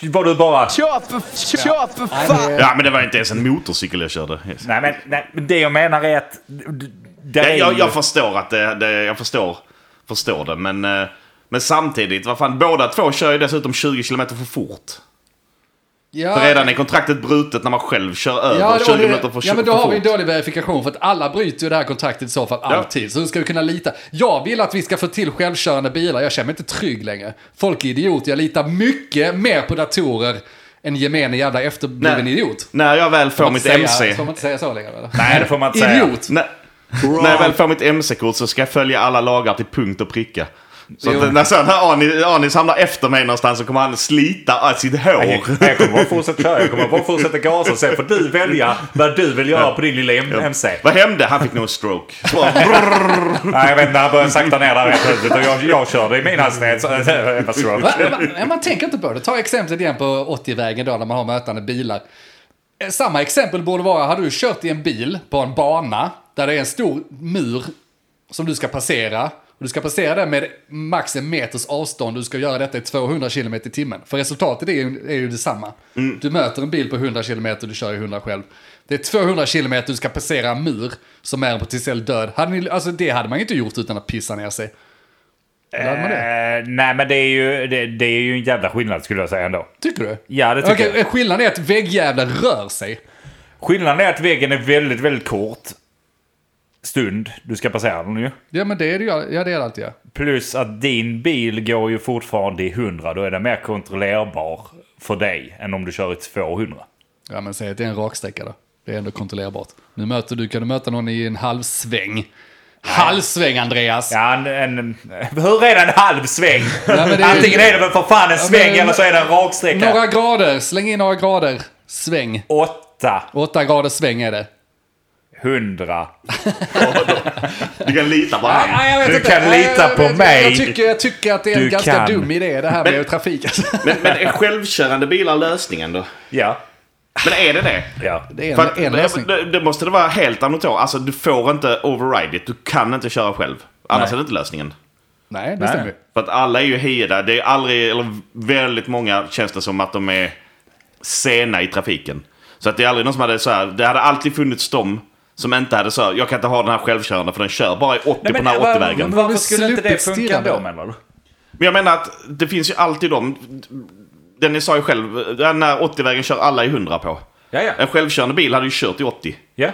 var du bara... Kör för, kör för fan! Ja, men det var inte ens en motorcykel jag körde. Nej men nej, men det jag menar är att... Där är Jag, ju- jag förstår att det, det jag förstår, förstår det, men, eh, men samtidigt, vad fan, båda två kör ju dessutom 20 km för fort. Ja, För redan är kontraktet brutet när man själv kör över Ja, 20 och km det, för, ja, men då har vi en dålig verifikation för att alla bryter ju det här kontraktet i så fall alltid. Så hur ska vi kunna lita? Jag vill att vi ska få till självkörande bilar. Jag känner mig inte trygg längre. Folk är idioter. Jag litar mycket mer på datorer än gemene jävla efterbliven Nej. idiot. När jag väl får mitt inte MC... säga- Får man inte säga så längre? Eller? Nej det får man inte säga. Idiot! När jag väl får mitt MC-kort så ska jag följa alla lagar till punkt och pricka. Så att när, sen Anis, Anis hamnar efter mig någonstans så kommer han slita sitt hår. Jag jag kommer bara fortsätta köra, jag kommer bara fortsätta gasa och sen får du välja vad du vill göra på din lilla MC. Vad hände? Han fick nog en stroke. Nej jag vet inte, han började sakta ner där rätt plötsligt och jag, jag körde i min hastighet. Man, man tänker inte på det. Ta exemplet igen på 80-vägen då när man har mötande bilar. Eh, Samma exempel borde vara, har du kört i en bil på en bana där det är en stor mur som du ska passera. Och du ska passera den med max en meters avstånd. Du ska göra detta i 200 km i timmen. För resultatet är ju, är ju detsamma. Du möter en bil på 100 km och du kör i 100 själv. Det är 200 km du ska passera en mur som är en potentiell död. Hade ni, alltså det hade man ju inte gjort utan att pissa ner sig. Eh, nej men det är, ju, det, det är ju en jävla skillnad skulle jag säga ändå. Tycker du? Ja det tycker Okej, jag. skillnaden är att väggjävlar rör sig. Skillnaden är att väggen är väldigt, väldigt kort stund du ska passera den ju. Ja, men det är det ju. Ja, det är det alltid, ja. Plus att din bil går ju fortfarande i 100. Då är den mer kontrollerbar för dig än om du kör i 200. Ja, men säg att det är en raksträcka då. Det är ändå kontrollerbart. Nu möter du, kan du möta någon i en halvsväng. Halvsväng, Andreas! Ja, en, en, hur är det en halv sväng? men det är- Antingen är det väl för fan en sväng men- eller så är det en raksträcka. Några grader, släng in några grader. Sväng. Åtta, Åtta grader sväng är det. Hundra. du kan lita på jag vet Du inte. kan lita jag på vet- mig. Jag tycker, jag tycker att det är en Du ganska kan. dum idé det här med trafik. Men, men är självkörande bilar lösningen då? Ja. Men är det det? ja. Det är en, en lösning. det, det måste det vara helt anatomiskt. Alltså du får inte override it. Du kan inte köra själv. Annars Nej. är det inte lösningen. Nej, det Nej. stämmer. För att alla är ju hejade. Det är aldrig, eller väldigt många känns det som att de är sena i trafiken. Så att det är aldrig någon som hade så här. Det hade alltid funnits de som inte hade så här, jag kan inte ha den här självkörande för den kör bara i 80 på den här 80-vägen. Varför skulle inte det funka då menar du? Men jag menar att det finns ju alltid de... Dennis sa ju själv, den här 80-vägen kör alla i 100 på. Ja, ja. En självkörande bil hade ju kört i 80. Ja.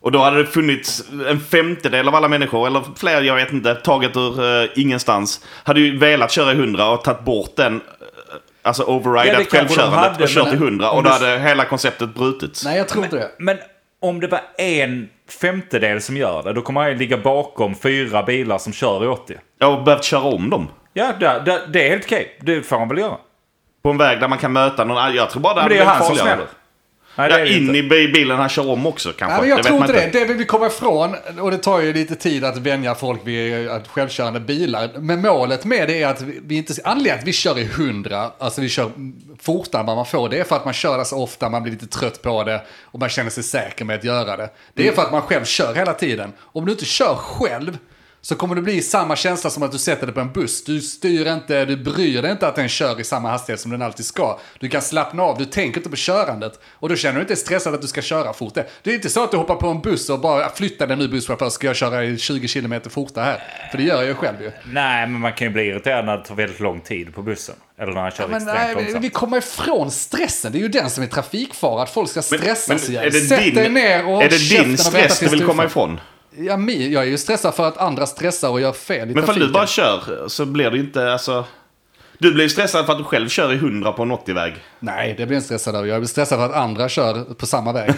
Och då hade det funnits en femtedel av alla människor, eller fler, jag vet inte, taget ur eh, ingenstans. Hade ju velat köra i 100 och tagit bort den, eh, alltså Ja, det overridat de självkörandet och kört men- i 100. om Och då hade hela konceptet brutits. Nej, jag tror inte det. Men om det var en femtedel som gör det, då kommer han ju ligga bakom fyra bilar som kör i 80. Jag har behövt köra om dem. Ja, det, det, det är helt okej. Det får han väl göra. På en väg där man kan möta någon, jag tror bara det Men det är ju han som smäller. Nej, det Ja, in inte. i bi- bilen han kör om också kanske. Men jag det tror inte det. Det vill vi komma ifrån, och det tar ju lite tid att vänja folk vid att självkörande bilar. Men målet med det är att vi inte... Anledningen att vi kör i 100, alltså vi kör fortare än vad man får, det är för att man kör det så ofta, man blir lite trött på det och man känner sig säker med att göra det. Det är för att man själv kör hela tiden. Om du inte kör själv, så kommer det bli samma känsla som att du sätter dig på en buss. Du styr inte, du bryr dig inte att den kör i samma hastighet som den alltid ska. Du kan slappna av, du tänker inte på körandet. Och då känner du inte stressad att du ska köra fort. Det är inte så att du hoppar på en buss och bara flyttar den nu busschaufför, ska jag köra i 20 km fortare här? För det gör jag ju själv ju. Nej, men man kan ju bli irriterad när det tar väldigt lång tid på bussen. Eller när han kör Men extremt nej, långsamt. vi kommer ifrån stressen, det är ju den som är trafikfara, att folk ska Men, stressas men är det Sätt din, dig ner och är det din stress du vill komma ifrån? Ja, jag är ju stressad för att andra stressar och gör fel i Men för trafiken. du bara kör så blir det inte, alltså... Du blir stressad för att du själv kör i 100 på en 80-väg. Nej, det blir jag inte stressad av. Jag blir stressad för att andra kör på samma väg.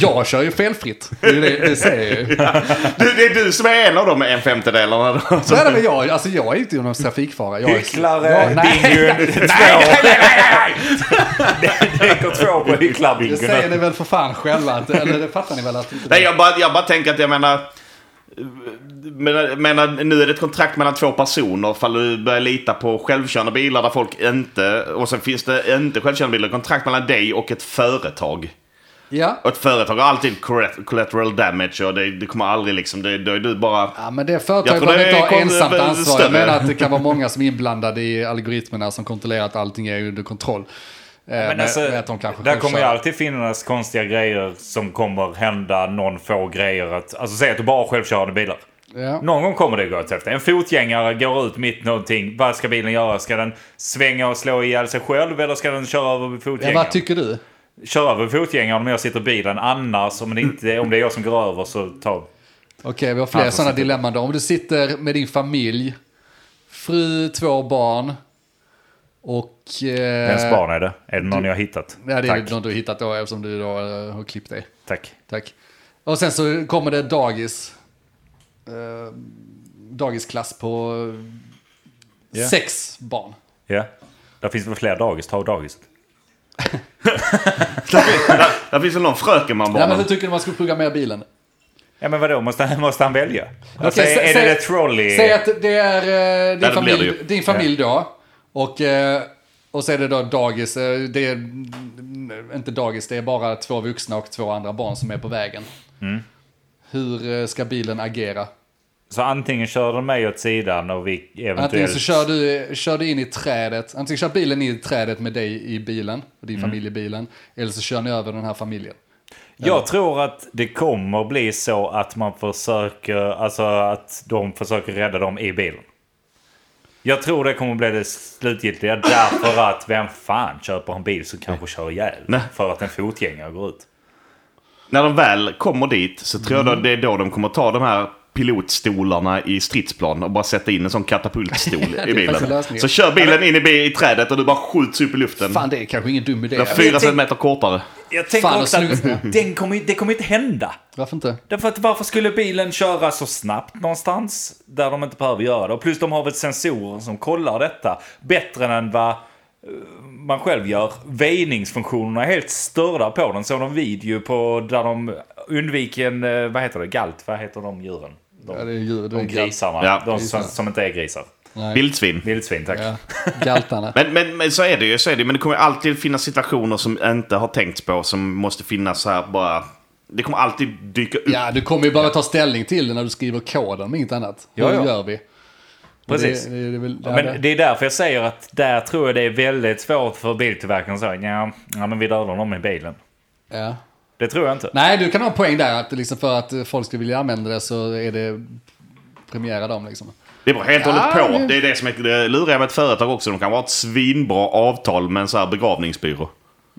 jag kör ju felfritt. Det, är det, det säger jag ju. Du, det är du som är en av de en femtedelarna. är det med jag. Alltså jag är inte någon trafikfara. Jag är, Hycklare, Ja, nej. bingon, två. Det går två på Det hycklarbingon. säger ni väl för fan själva. Att, eller det fattar ni väl att inte Nej, jag bara, jag bara tänker att jag menar... Menar, menar, nu är det ett kontrakt mellan två personer. Fall du börjar lita på självkörande bilar där folk inte... Och sen finns det inte självkörande bilar. Kontrakt mellan dig och ett företag. Ja. Och ett företag har alltid collat- collateral damage och det, det kommer aldrig liksom... Det, då är du bara... Ja, men det Jag företaget behöver inte ha ensamt ansvar. Jag menar att det kan vara många som är inblandade i algoritmerna som kontrollerar att allting är under kontroll. Eh, Men med, alltså, med att de kanske där kommer ju alltid finnas konstiga grejer som kommer hända någon få grejer. Att, alltså säg att du bara har självkörande bilar. Ja. Någon gång kommer det gå åt helvete. En fotgängare går ut mitt någonting. Vad ska bilen göra? Ska den svänga och slå ihjäl sig själv eller ska den köra över Ja, fotgängaren? vad tycker du? Köra över fotgängaren om jag sitter i bilen. Annars, om det, inte, om det är jag som går över så ta... Okej, vi har fler sådana dilemman då. Om du sitter med din familj, fru, två barn och... Eh, Vems barn är det? Är det någon jag har hittat? Ja, det är Tack. något du har hittat då eftersom du då eh, har klippt dig. Tack. Tack. Och sen så kommer det dagis. Eh, dagisklass på eh, Ja. sex barn. Ja. Där finns väl fler dagis. Ta dagiset. där, där finns väl någon fröken man Ja, bara... men hur tycker du man skulle programmera bilen? Ja men vadå, måste, måste han välja? Alltså, är, sä- är säg- det trolley? Säg att det är eh, din, det blir familj, det ju. din familj då. Och, eh, och så är det då dagis. eh, Det är mm, inte dagis, det är bara två vuxna och två andra barn som är på vägen. Mm. Hur eh, ska bilen agera? Så antingen kör den mig åt sidan och vi eventuellt... Antingen så kör du, kör du in i trädet, antingen kör bilen in i trädet med dig i bilen, och Mm. din familj i bilen, eller så kör ni över den här familjen. Jag tror att det kommer bli så att man försöker, alltså att de försöker rädda dem i bilen. Jag tror det kommer bli det slutgiltiga därför att vem fan köper en bil som kanske kör ihjäl Nej. för att en fotgängare går ut. När de väl kommer dit så tror Mm. jag då, det är då de kommer ta de här pilotstolarna i stridsplan och bara sätta in en sån katapultstol det i bilen. Så kör bilen in i, i trädet och du bara skjuts upp i luften. Fan, det är kanske ingen dum idé. Den är fyra centimeter kortare. Jag tänker Fan, också att den kommer, det kommer inte hända. Varför inte? Därför att varför skulle bilen köra så snabbt någonstans där de inte behöver göra det? Och plus de har väl sensorer som kollar detta bättre än vad eh, man själv gör. Väjningsfunktionerna är helt störda på den. Såg de video på där de undviker en, eh, vad heter det, galt? Vad heter de djuren? De, Ja, det är djur, det är de grisarna. Ja. De som, som inte är grisar. Vildsvin. Vildsvin, tack. Ja, galtarna. Men, men, men så är det ju. Så är det. Men det kommer alltid finnas situationer som inte har tänkts på som måste finnas så här bara. Det kommer alltid dyka upp. Ja, du kommer ju bara ta ställning till det när du skriver koden, inget annat. Hur Ja, ja. gör vi? Precis. Det, det, väl- ja, Men det- är därför jag säger att där tror jag det är väldigt svårt för biltillverkaren att säga ja, ja men vi dödar dem i bilen. ja. Det tror jag inte. Nej, du kan ha poäng där. Att liksom för att folk ska vilja använda det så är det premiera dem liksom. Det beror helt och Ja, hållet på. det- är det som är det luriga med ett företag också. De kan ha ett svinbra avtal med en sån här begravningsbyrå.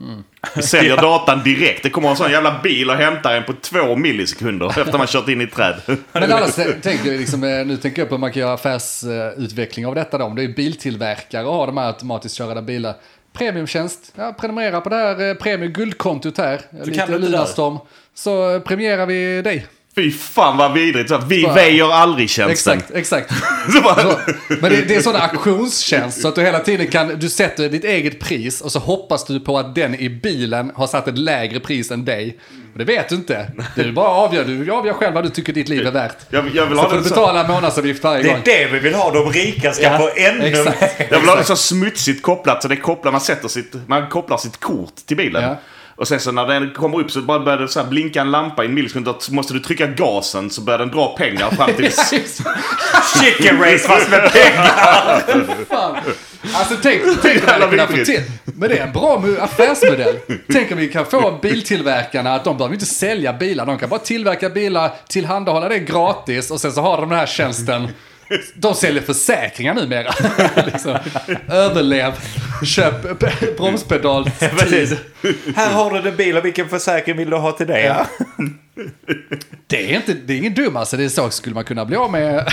Mm. Vi säljer datan direkt. Det kommer en sån jävla bil och hämtar en på två millisekunder efter man kört in i ett träd. Men annars tänker jag liksom, eh, nu tänker jag på hur man kan göra affärsutveckling av detta då. Om det är biltillverkare och har de här automatiskt körda bilar. Premiumtjänst, ja, prenumerera på det här eh, premium guldkontot här. du Lite Lunarstorm. Så premierar vi dig. Fy fan vad vidrigt. Så Vi Bara- väjer aldrig tjänsten. Exakt, exakt. Så bara- Så, men det, det är sån auktionstjänst så att du hela tiden kan, du sätter ditt eget pris och så hoppas du på att den i bilen har satt ett lägre pris än dig. Och det vet du inte. Du bara avgör, du avgör själv vad du tycker ditt liv är värt. Jag, jag, vill Så ha får det du så, betala månadsavgift varje Det gång. är det vi vill ha. De rika ska Ja, få ännu exakt. mer. jag vill ha det så smutsigt kopplat så det kopplar, man sätter sitt, man kopplar sitt kort till bilen. Ja. Och sen så när den kommer upp så bara börjar det så blinka en lampa i en millisekund. Så måste du trycka gasen så börjar den dra pengar fram till... Chicken race fast med pengar. Alltså tänk, tänk Jävla vi kunna få till. Men det är en bra affärsmodell. Tänk om vi kan få biltillverkarna att de behöver inte sälja bilar. De kan bara tillverka bilar, tillhandahålla det gratis och sen så har de den här tjänsten. De säljer försäkringar numera. liksom. Överlev, köp bromspedal. Här har du din bil och vilken försäkring vill du ha till det? Ja. Det är, inte, det är ingen dum alltså, det är så skulle man kunna bli av med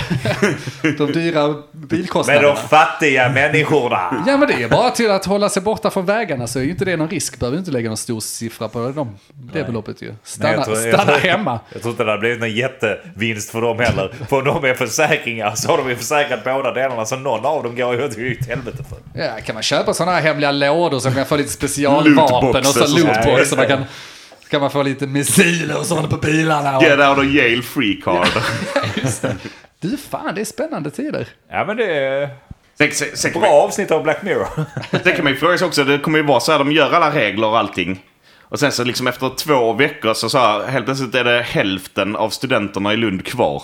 de dyra Med bilkostnaderna. de fattiga människorna. Ja men det är bara till att hålla sig borta från vägarna så är ju inte det någon risk. Behöver inte lägga någon stor siffra på dem, det beloppet ju. Stanna, jag tror- jag stanna tror- hemma. Jag tror inte det hade blivit någon jättevinst för dem heller. För om de är försäkringar så har de ju försäkrat båda delarna. Så någon av dem går ju åt helvete för. Ja, kan man köpa sådana här hemliga lådor så kan man få lite specialvapen och så lootbox. Så man kan, kan man få lite missiler och sånt på bilarna. Och, Get out of jail free card. Just det. Du fan, det är spännande tider. Ja men det är Sen, sen, sen, bra man- avsnitt av Black Mirror. sen kan man ju fråga sig också, det kommer ju vara så här, de gör alla regler och allting. Och sen så liksom efter två veckor så, så här, helt plötsligt är det hälften av studenterna i Lund kvar.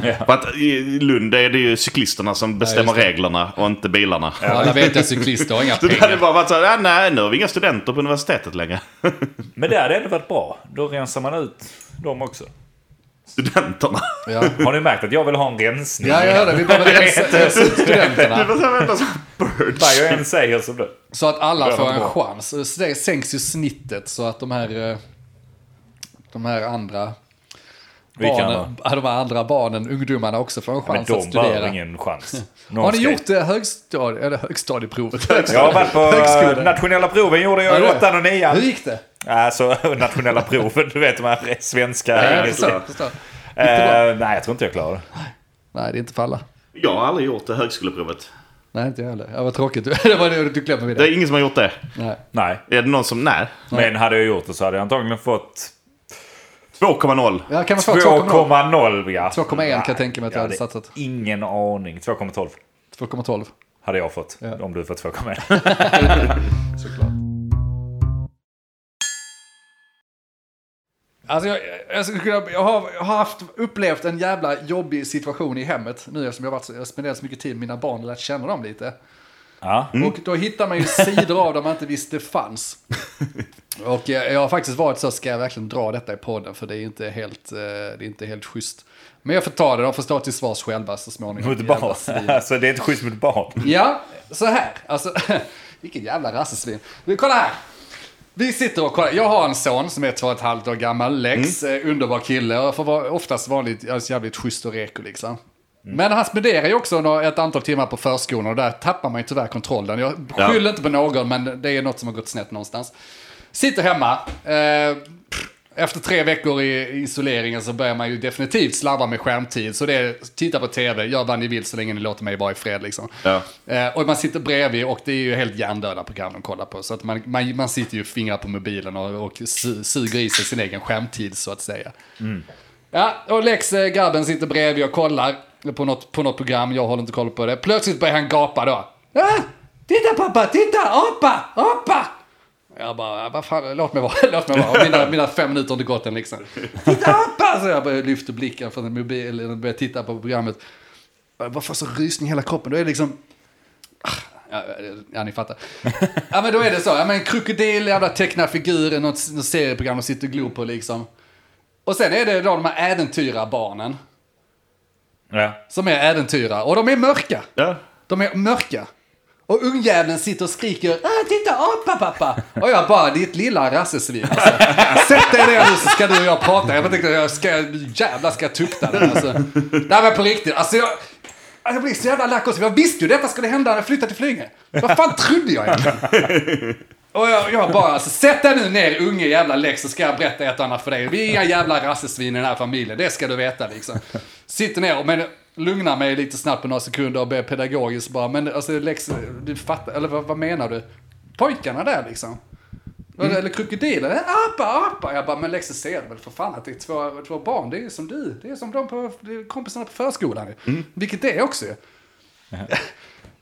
För att i Lund är det ju cyklisterna som bestämmer det. reglerna och inte bilarna. Alla vet att cyklister har inga Så det hade pengar. bara varit så här, "Ah, nej nu har vi inga studenter på universitetet längre. Men det hade ändå varit bra. Då rensar man ut dem också. Studenterna. Ja. Har ni märkt att jag vill ha en rensning? Ja, jag hörde. Vi behöver rensa rensa ut studenterna. så här, vänta, så Vad jag än säger så blir Så att alla Ja, får en bra. chans. Så det sänks ju snittet så att de här, eh, de här andra barnen, ja, de här andra barnen, ungdomarna också får en Men chans de att studera. behöver ingen chans. Någon Har ni ska- gjort det högstadie, eller högstadieprovet? Jag har varit på Högskolan. eh, nationella proven gjorde jag Ja, i åttan och nian. Hur gick det? Alltså nationella proven, du vet de här svenska, Ja, jag engelska. förstår, förstår. Eh, bra. nej, jag tror inte jag klarar det. Nej, det är inte för alla. Jag har aldrig gjort det högskoleprovet. Nej, inte jag heller. Ja, vad tråkigt. det var det du glömde vid Det det. är ingen som har gjort det. Nej. Nej, Är det någon som, nej. men hade jag gjort det så hade jag antagligen fått 2,0. Ja, kan man få 2,0? 2,0. Ja. 2,1 kan jag tänka mig att jag hade satsat. Ingen aning. 2,12 2,12 hade jag fått. Ja. Om du fått 2,1. såklart. Alltså jag, jag, skulle jag, har, jag har haft, upplevt en jävla jobbig situation i hemmet nu eftersom jag varit, jag har spenderat så mycket tid med mina barn och lärt känna dem lite. Ja. Och då hittar man ju sidor av dem man inte visste fanns. Och jag, jag har faktiskt varit så, ska jag verkligen dra detta i podden? För det är inte helt, eh, det är inte helt schysst. Men jag får ta det, de får stå till svars själva så småningom. Mot barn. Alltså det är inte schysst mot barn. Ja, så här. Alltså, vilken jävla rassesvin. Men Kolla här. Vi sitter och kollar. Jag har en son som är två och ett halvt år gammal. Lex, eh, underbar kille. Och får vara oftast vanligt, alltså jävligt schysst och reko liksom. Men han spenderar ju också ett antal timmar på förskolan och där tappar man ju tyvärr kontrollen. Jag Ja. skyller inte på någon, men det är något som har gått snett någonstans. Sitter hemma. Eh, efter tre veckor i isoleringen så börjar man ju definitivt slarva med skärmtid. Så det är, titta på tv, gör vad ni vill så länge ni låter mig vara i fred liksom. Ja. Eh, och man sitter bredvid och det är ju helt hjärndöda program de kollar på. Så att man, man, man sitter ju fingrar på mobilen och, och su, suger i sig sin egen skärmtid så att säga. Ja, och Lex, eh, grabben, sitter bredvid och kollar på något, på något program. Jag håller inte koll på det. Plötsligt börjar han gapa då. Ah, titta pappa, titta, apa, apa! Jag bara, vad fan, låt mig vara, låt mig vara. Mina, mina fem minuter har inte gått än liksom. Titta apa! Så jag börjar lyfta blicken från mobilen och börjar titta på programmet. Jag får så rysning i hela kroppen. Då är det liksom... Ah, ja, ja, ni fattar. Ja, men då är det så. Ja, men krokodil, jävla tecknad figur, något, något serieprogram de sitter och glor på liksom. Och sen är det då de här äventyrarbarnen Ja. som är äventyrare. Och de är mörka. Ja. De är mörka. Och ungjäveln sitter och skriker ah, titta apa pappa. Och jag bara, ditt lilla rassesvin alltså. Sätt dig ner nu så ska du och jag prata. Jag tänkte, jag ska, jävlar ska jag tukta den alltså. Nej men på riktigt, alltså jag, jag blir så jävla lack också. Jag visste ju detta skulle hända när jag flyttade till Flyinge. Vad fan trodde jag egentligen? Och jag, jag bara, alltså, sätt dig nu ner unge jävla Lex så ska jag berätta ett annat för dig. Vi är inga jävla rassesvin i den här familjen, det ska du veta liksom. Sitter ner och men, lugnar mig lite snabbt på några sekunder och ber pedagogiskt bara, men alltså Lex, du fattar, eller vad, vad menar du? Pojkarna där liksom. Eller, eller krokodiler, "Eh, apa, apa. Jag bara, men Lex ser väl för fan att det är två, två barn, det är som du. Det är som de på, kompisarna på förskolan. ju. Vilket det är också ju.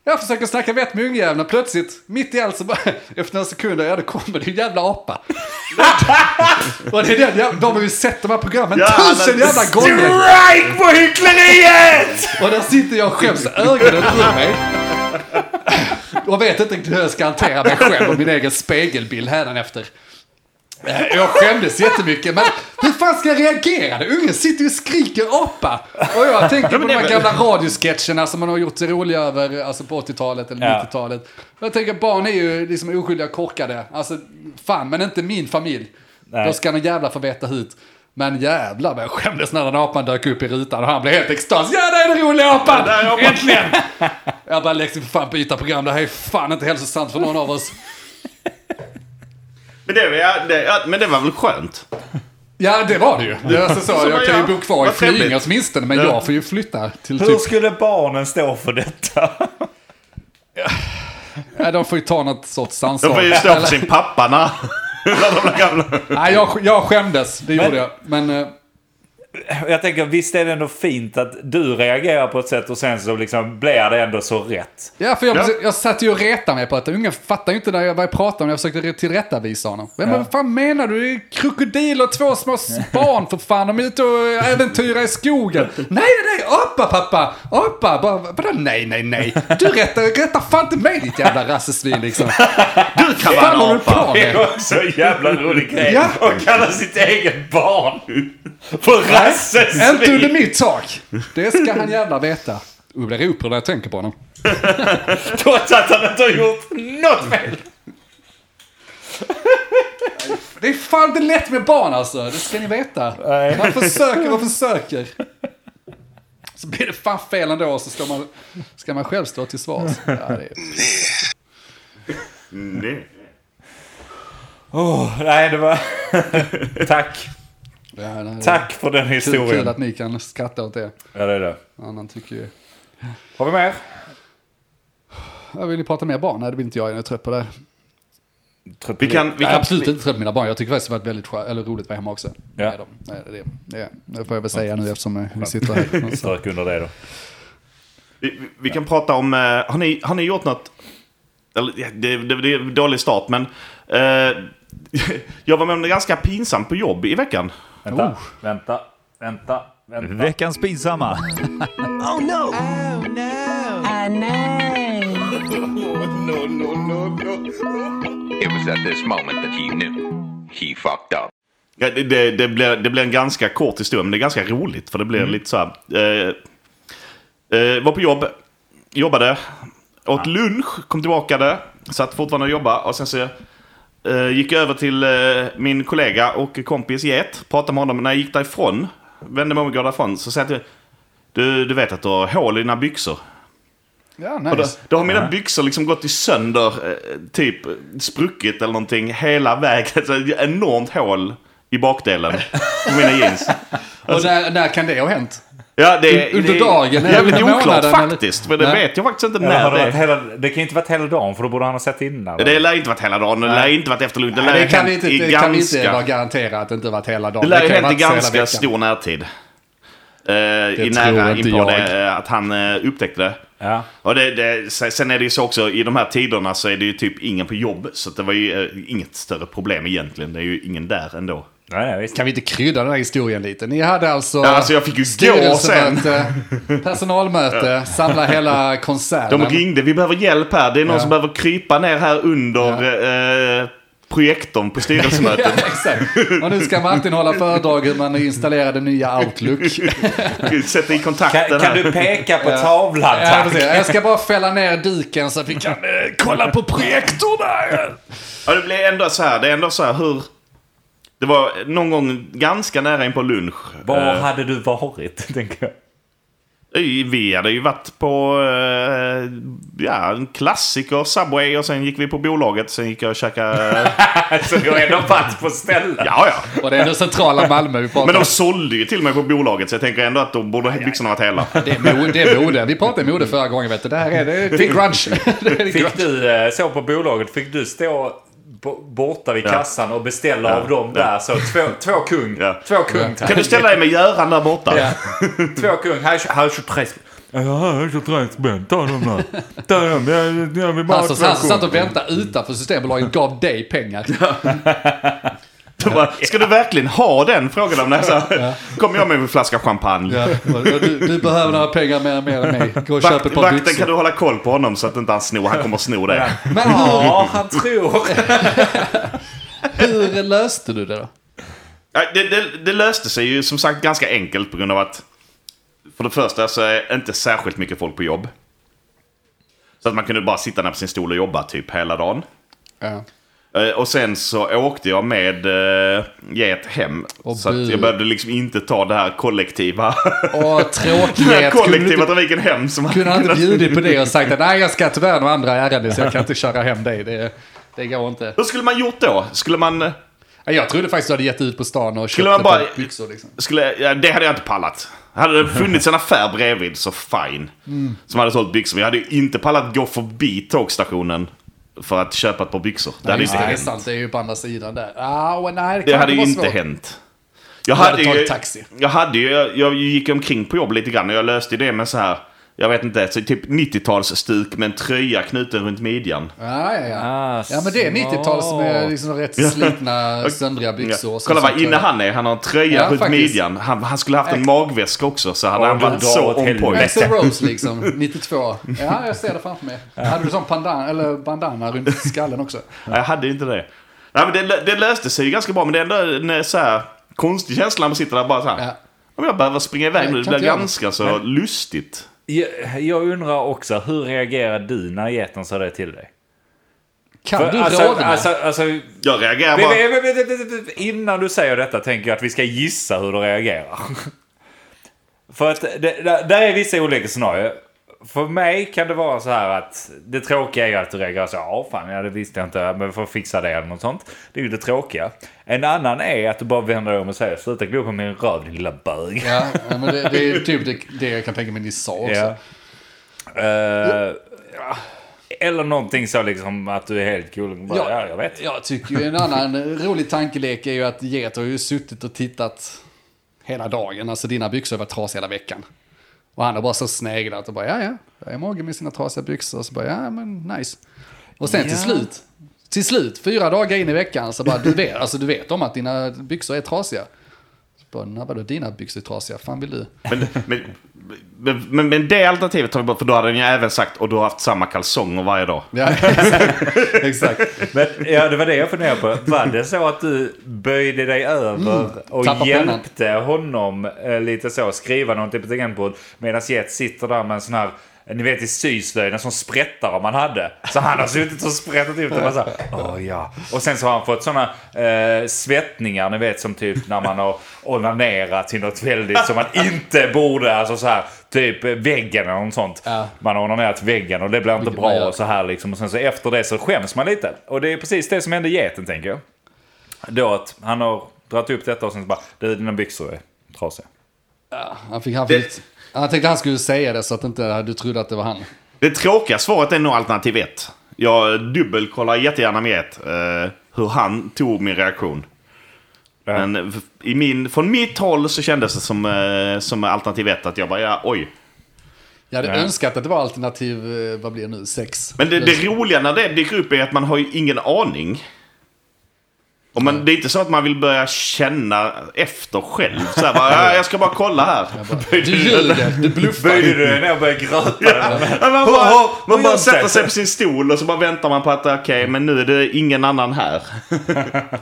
Jag försöker snacka vett med ungjäveln plötsligt, mitt i allt så bara, efter några sekunder, ja då kommer det en jävla apa. och det är den jävla, de har ju sett de här programmen Ja, tusen jävla gånger. Strike på hyckleriet! Och där sitter jag själv så ögonen ur mig. Och vet inte riktigt hur jag ska hantera mig själv och min egen spegelbild hädanefter. Eh, Jag skämdes jättemycket, men hur fan ska jag reagera? Ungen sitter ju och skriker apa. Och jag tänker på de här gamla radiosketcherna som man har gjort sig roliga över alltså på 80-talet eller Ja. 90-talet. Jag tänker barn är ju liksom oskyldiga korkade. Alltså, fan, men inte min familj. Nej. Då ska någon jävla få veta hut. Men jävlar vad jag skämdes när den apan dök upp i rutan och han blev helt extas. Ja, det är den roliga där apan. Äntligen! Jag bara, Lexi, för fan byta program. Det här är fan inte hälsosamt för någon av oss. Men det, ja, det, ja, men det var väl skönt? Ja, det var det ju. Det är alltså så, Så jag kan ju bo kvar i. Flyinge åtminstone, men Ja. jag får ju flytta till Hur typ... skulle barnen stå för detta? Ja, de får ju ta något sorts De ansvar. får ju stå för sin pappa när, när de blir gamla. Nej, jag, jag skämdes, det gjorde jag. Men eh, Jag tänker, visst är det ändå fint att du reagerar på ett sätt och sen så liksom blir det ändå så rätt. Ja, för jag, Ja. jag satt ju och retade mig på att ungen fattar ju inte när jag, vad jag pratade om. Jag försökte tillrättavisa honom. Men vad fan menar du? Det är krokodil och två små barn för fan. De är ute och äventyrar i skogen. Nej, nej, nej, apa pappa, apa. Bara, vadå nej, nej, nej. Du rättar, rättar fan inte mig ditt jävla rassesvin liksom. Du kan vara en apa. Det är också en jävla rolig grej. Ja. Och kalla sitt eget barn för Inte under mitt tak. Det ska han jävla veta. Jag blir upprörd när jag tänker på honom. Trots att han inte har gjort något fel. Det är fan inte lätt med barn alltså, det ska ni veta. Nej. Man försöker och försöker. Så blir det fan fel ändå och så ska man, ska man själv stå till svars. Ja, är... Nej. Oh, nej, det var... Tack. Ja, nej, det är Tack för den Kul, kul historien. att ni kan skratta åt det. Ja, det är det. Annan tycker ju... Har vi mer? Ja, vill ni prata mer barn? Nej, det vill inte jag. Jag är trött på det. Vi kan, vi Jag kan, absolut inte trött på mina barn. Jag tycker faktiskt det har varit väldigt skö- eller roligt att vara hemma också. Ja. Med dem. Nej, det, det, det får jag väl säga nu eftersom vi sitter här. Strök under det då. vi, vi- vi kan prata om... eh, har, ni, har ni gjort något... Eller, ja, det, det, det är en dålig start, men... eh, jag var med om det ganska pinsamt på jobb i veckan. Vänta, vänta, vänta, vänta. Veckans pinsamma. It was at this moment that he knew. He fucked up. Ja, det, det, det, blir, det blir en ganska kort historia, men det är ganska roligt. För det blir lite så här... Eh, eh, var på jobb, jobbade, åt lunch, kom tillbaka där, satt fortfarande och jobbade. Och sen så gick jag över till eh, min kollega och kompis Get, pratade med honom. När jag gick därifrån, vände mig om och går därifrån, så sa jag till du, du vet att du har hål i dina byxor. Ja, Och då, nice. då har mina byxor liksom gått i sönder, eh, typ spruckit eller någonting hela vägen. Så ett enormt hål i bakdelen på mina jeans. Och när, när kan det ha hänt? Ja, det, Under det dagen, är eller jävligt oklart månaden, faktiskt. För det Nej. vet jag faktiskt inte när det, det varit hela, det kan ju inte varit hela dagen för då borde han ha sett innan. Det lär inte varit hela dagen, det lär inte varit efter lunch. Det lär Nej, det kan inte, i det kan vi inte ganska... vara garanterat att det inte varit hela dagen. Det lär kan ju hänt i varit hela ganska stor närtid. Eh, I nära inpå det, eh, att han eh, upptäckte det. Ja. Och det, det, sen är det ju så också, i de här tiderna så är det ju typ ingen på jobb. Så det var ju eh, inget större problem egentligen. Det är ju ingen där ändå. Nej, nej, visst. Kan vi inte krydda den här historien lite? Ni hade alltså, Ja, alltså jag fick ju gå sen. personalmöte, samla hela koncernen. De ringde, vi behöver hjälp här. Det är någon Ja. som behöver krypa ner här under eh, projektorn på Ja, styrelsemötet. exakt. Och nu ska Martin hålla föredrag hur man installerar det nya Outlook. Sätta i kontakt Kan, den kan här. du peka på tavlan Ja, tack? precis. Jag ska bara fälla ner duken så att vi kan eh, kolla på projektorn där. Ja, det blir ändå så här. Det är ändå så här hur... Det var någon gång ganska nära in på lunch. Var Eh, hade du varit, tänker jag. Vi hade ju varit på eh, ja, en klassiker, Subway, och sen gick vi på bolaget. Sen gick jag och käkade... Så du har ändå varit på stället. ja, ja. Och det är ändå centrala Malmö vi pratar Men om. de sålde ju till mig på bolaget, så jag tänker ändå att då borde byxorna varit hela. Det är, mode, det är mode. Vi pratade mode förra gången vet du. Det här är, det. Det är Fick du, eh, så på bolaget, fick du stå borta vid Ja. kassan och beställa Ja. av dem där? Så två, två kung. Ja. Två kung. Kan du ställa dig med Göran där borta? Ja. Två kung. Här är här är 23 spänn. Ja, här är 23 spänn. Ta dem där. Ta dem. Jag, jag vill bara Han ha som, han som två satt och kung. väntade utanför Systembolaget gav dig pengar. Bara, Ska du verkligen ha den? Frågade de. När jag sa, kom jag med en flaska champagne. Ja, du, du behöver några pengar mer, mer än mig. Gå och köp ett par vakten kan du hålla koll på honom så att inte han snor. Han kommer sno det. Men hur, Ja, han tror. hur löste du det då? Ja, Det, det, det löste sig ju som sagt ganska enkelt på grund av att för det första så är inte särskilt mycket folk på jobb. Så att man kunde bara sitta där på sin stol och jobba typ hela dagen. Ja. Eh, Och sen så åkte jag med uh, get hem. Och så jag behövde liksom inte ta det här kollektiva, Åh, den här tråkighet. Kunde kollektiva inte, trafiken hem. Som kunde han inte bjudit på det och sagt att nej, jag ska tyvärr några andra ärenden så jag kan inte köra hem dig. Det, det går inte. Hur skulle man gjort då? Skulle man... eh, Jag trodde faktiskt du hade gett ut på stan och köpt ett par byxor liksom. Skulle, ja, det hade jag inte pallat. Hade det funnits en affär bredvid så fine. Mm. Som hade sålt byxor. Men jag hade ju inte pallat gå förbi tågstationen för att köpa ett par byxor. Det hade Just inte det, det är hänt. sant, det är ju på andra sidan där. Ah, nej, det, Det hade ju inte svårt. hänt. Jag Du hade hade, tagit taxi. jag hade jag, jag gick omkring på jobb lite grann och jag löste det med så här, jag vet inte, så typ 90-talsstuk med en tröja knuten runt midjan. Ja, ja, ja. Ah, Ja, men det är 90-tals med liksom rätt slitna, söndriga byxor. Ja. och så- Kolla vad inne han är, han har en tröja Ja, runt faktiskt. midjan. Han, han skulle haft en magväska också så hade Ja, han varit så on point. Axel Rose liksom, 92. Ja, jag ser det framför mig. Hade du sån pandan, eller bandana runt skallen också? Nej, Jag hade inte det. Nej, men det, det löste sig ju ganska bra, men det är ändå en så här, konstig känsla när man sitter där bara så här. Ja. Om jag behöver springa iväg nu, det blir ganska så lustigt. Jag, jag undrar också, hur reagerar du när geten sa det till dig? Kan För, du alltså, rodna? alltså, alltså, Jag reagerar bara... innan du säger detta tänker jag att vi ska gissa hur du reagerar. För att det, där, där är vissa olika scenarier. För mig kan det vara så här att det tråkiga är att du reagerar så ja fan ja, det visste jag inte men vi får fixa det eller något sånt. Det är ju det tråkiga. En annan är att du bara vänder dig om och säger sluta glo på min röv din lilla bög. Ja, ja, men det, det är typ det, det jag kan tänka mig ni sa också. Ja. Ja. Eller någonting så liksom att du är helt cool. Bara, ja, jag vet. Jag tycker ju en annan rolig tankelek är ju att Get har ju suttit och tittat hela dagen. Alltså dina byxor varit trasiga hela veckan. Och han har bara så sneglat och bara ja ja, där är Mogge med sina trasiga byxor. Och så bara ja men nice. Och sen till Ja. slut, till slut, fyra dagar in i veckan så bara du vet, alltså du vet om att dina byxor är trasiga. Så bara, "Nej, vadå dina byxor är trasiga, fan vill du? Men, men, men, men, det alternativet tar vi bort, för då hade den ju även sagt och du har haft samma kalsonger varje dag. Ja, exakt. exakt. Men ja, det var det jag funderade på. Var det så att du böjde dig över och Tappa pennan. hjälpte honom eh, lite så, skriva någonting på tangentbord medan Jet sitter där med en sån här ni vet i syslöjden som sprättar man hade. Så han har suttit och sprättat ut det. här, Åh ja. Och sen så har han fått såna eh, svettningar, ni vet som typ när man har onanerat till något väldigt som man inte borde. Alltså så här, typ väggen eller något sånt. Ja. Man har onanerat väggen och det blir inte bra och så här liksom. Och sen så efter det så skäms man lite. Och det är precis det som hände geten tänker jag. Då att han har dragit upp detta och sen så bara, du dina byxor är trasiga. Ja, han, fick, han, Det- han tänkte han skulle säga det så att inte du trodde att det var han. Det tråkiga svaret är nog alternativ 1. Jag dubbelkollar jättegärna med ett, eh, hur han tog min reaktion. Ja. Men i min, från mitt håll så kändes det som, eh, som alternativ 1 att jag bara, ja, oj. Jag hade Ja. önskat att det var alternativ, eh, vad blir det nu, sex. Men det, det roliga när det dyker upp är att man har ju ingen aning. Och man, det är inte så att man vill börja känna efter själv. Så här, bara, ja, jag ska bara kolla här. Du ljuger, du bluffar. Böjde du dig ner och började gråta? Ja, man bara, hur- man hur bara sätter det? sig på sin stol och så bara väntar man på att okej, men nu är det ingen annan här.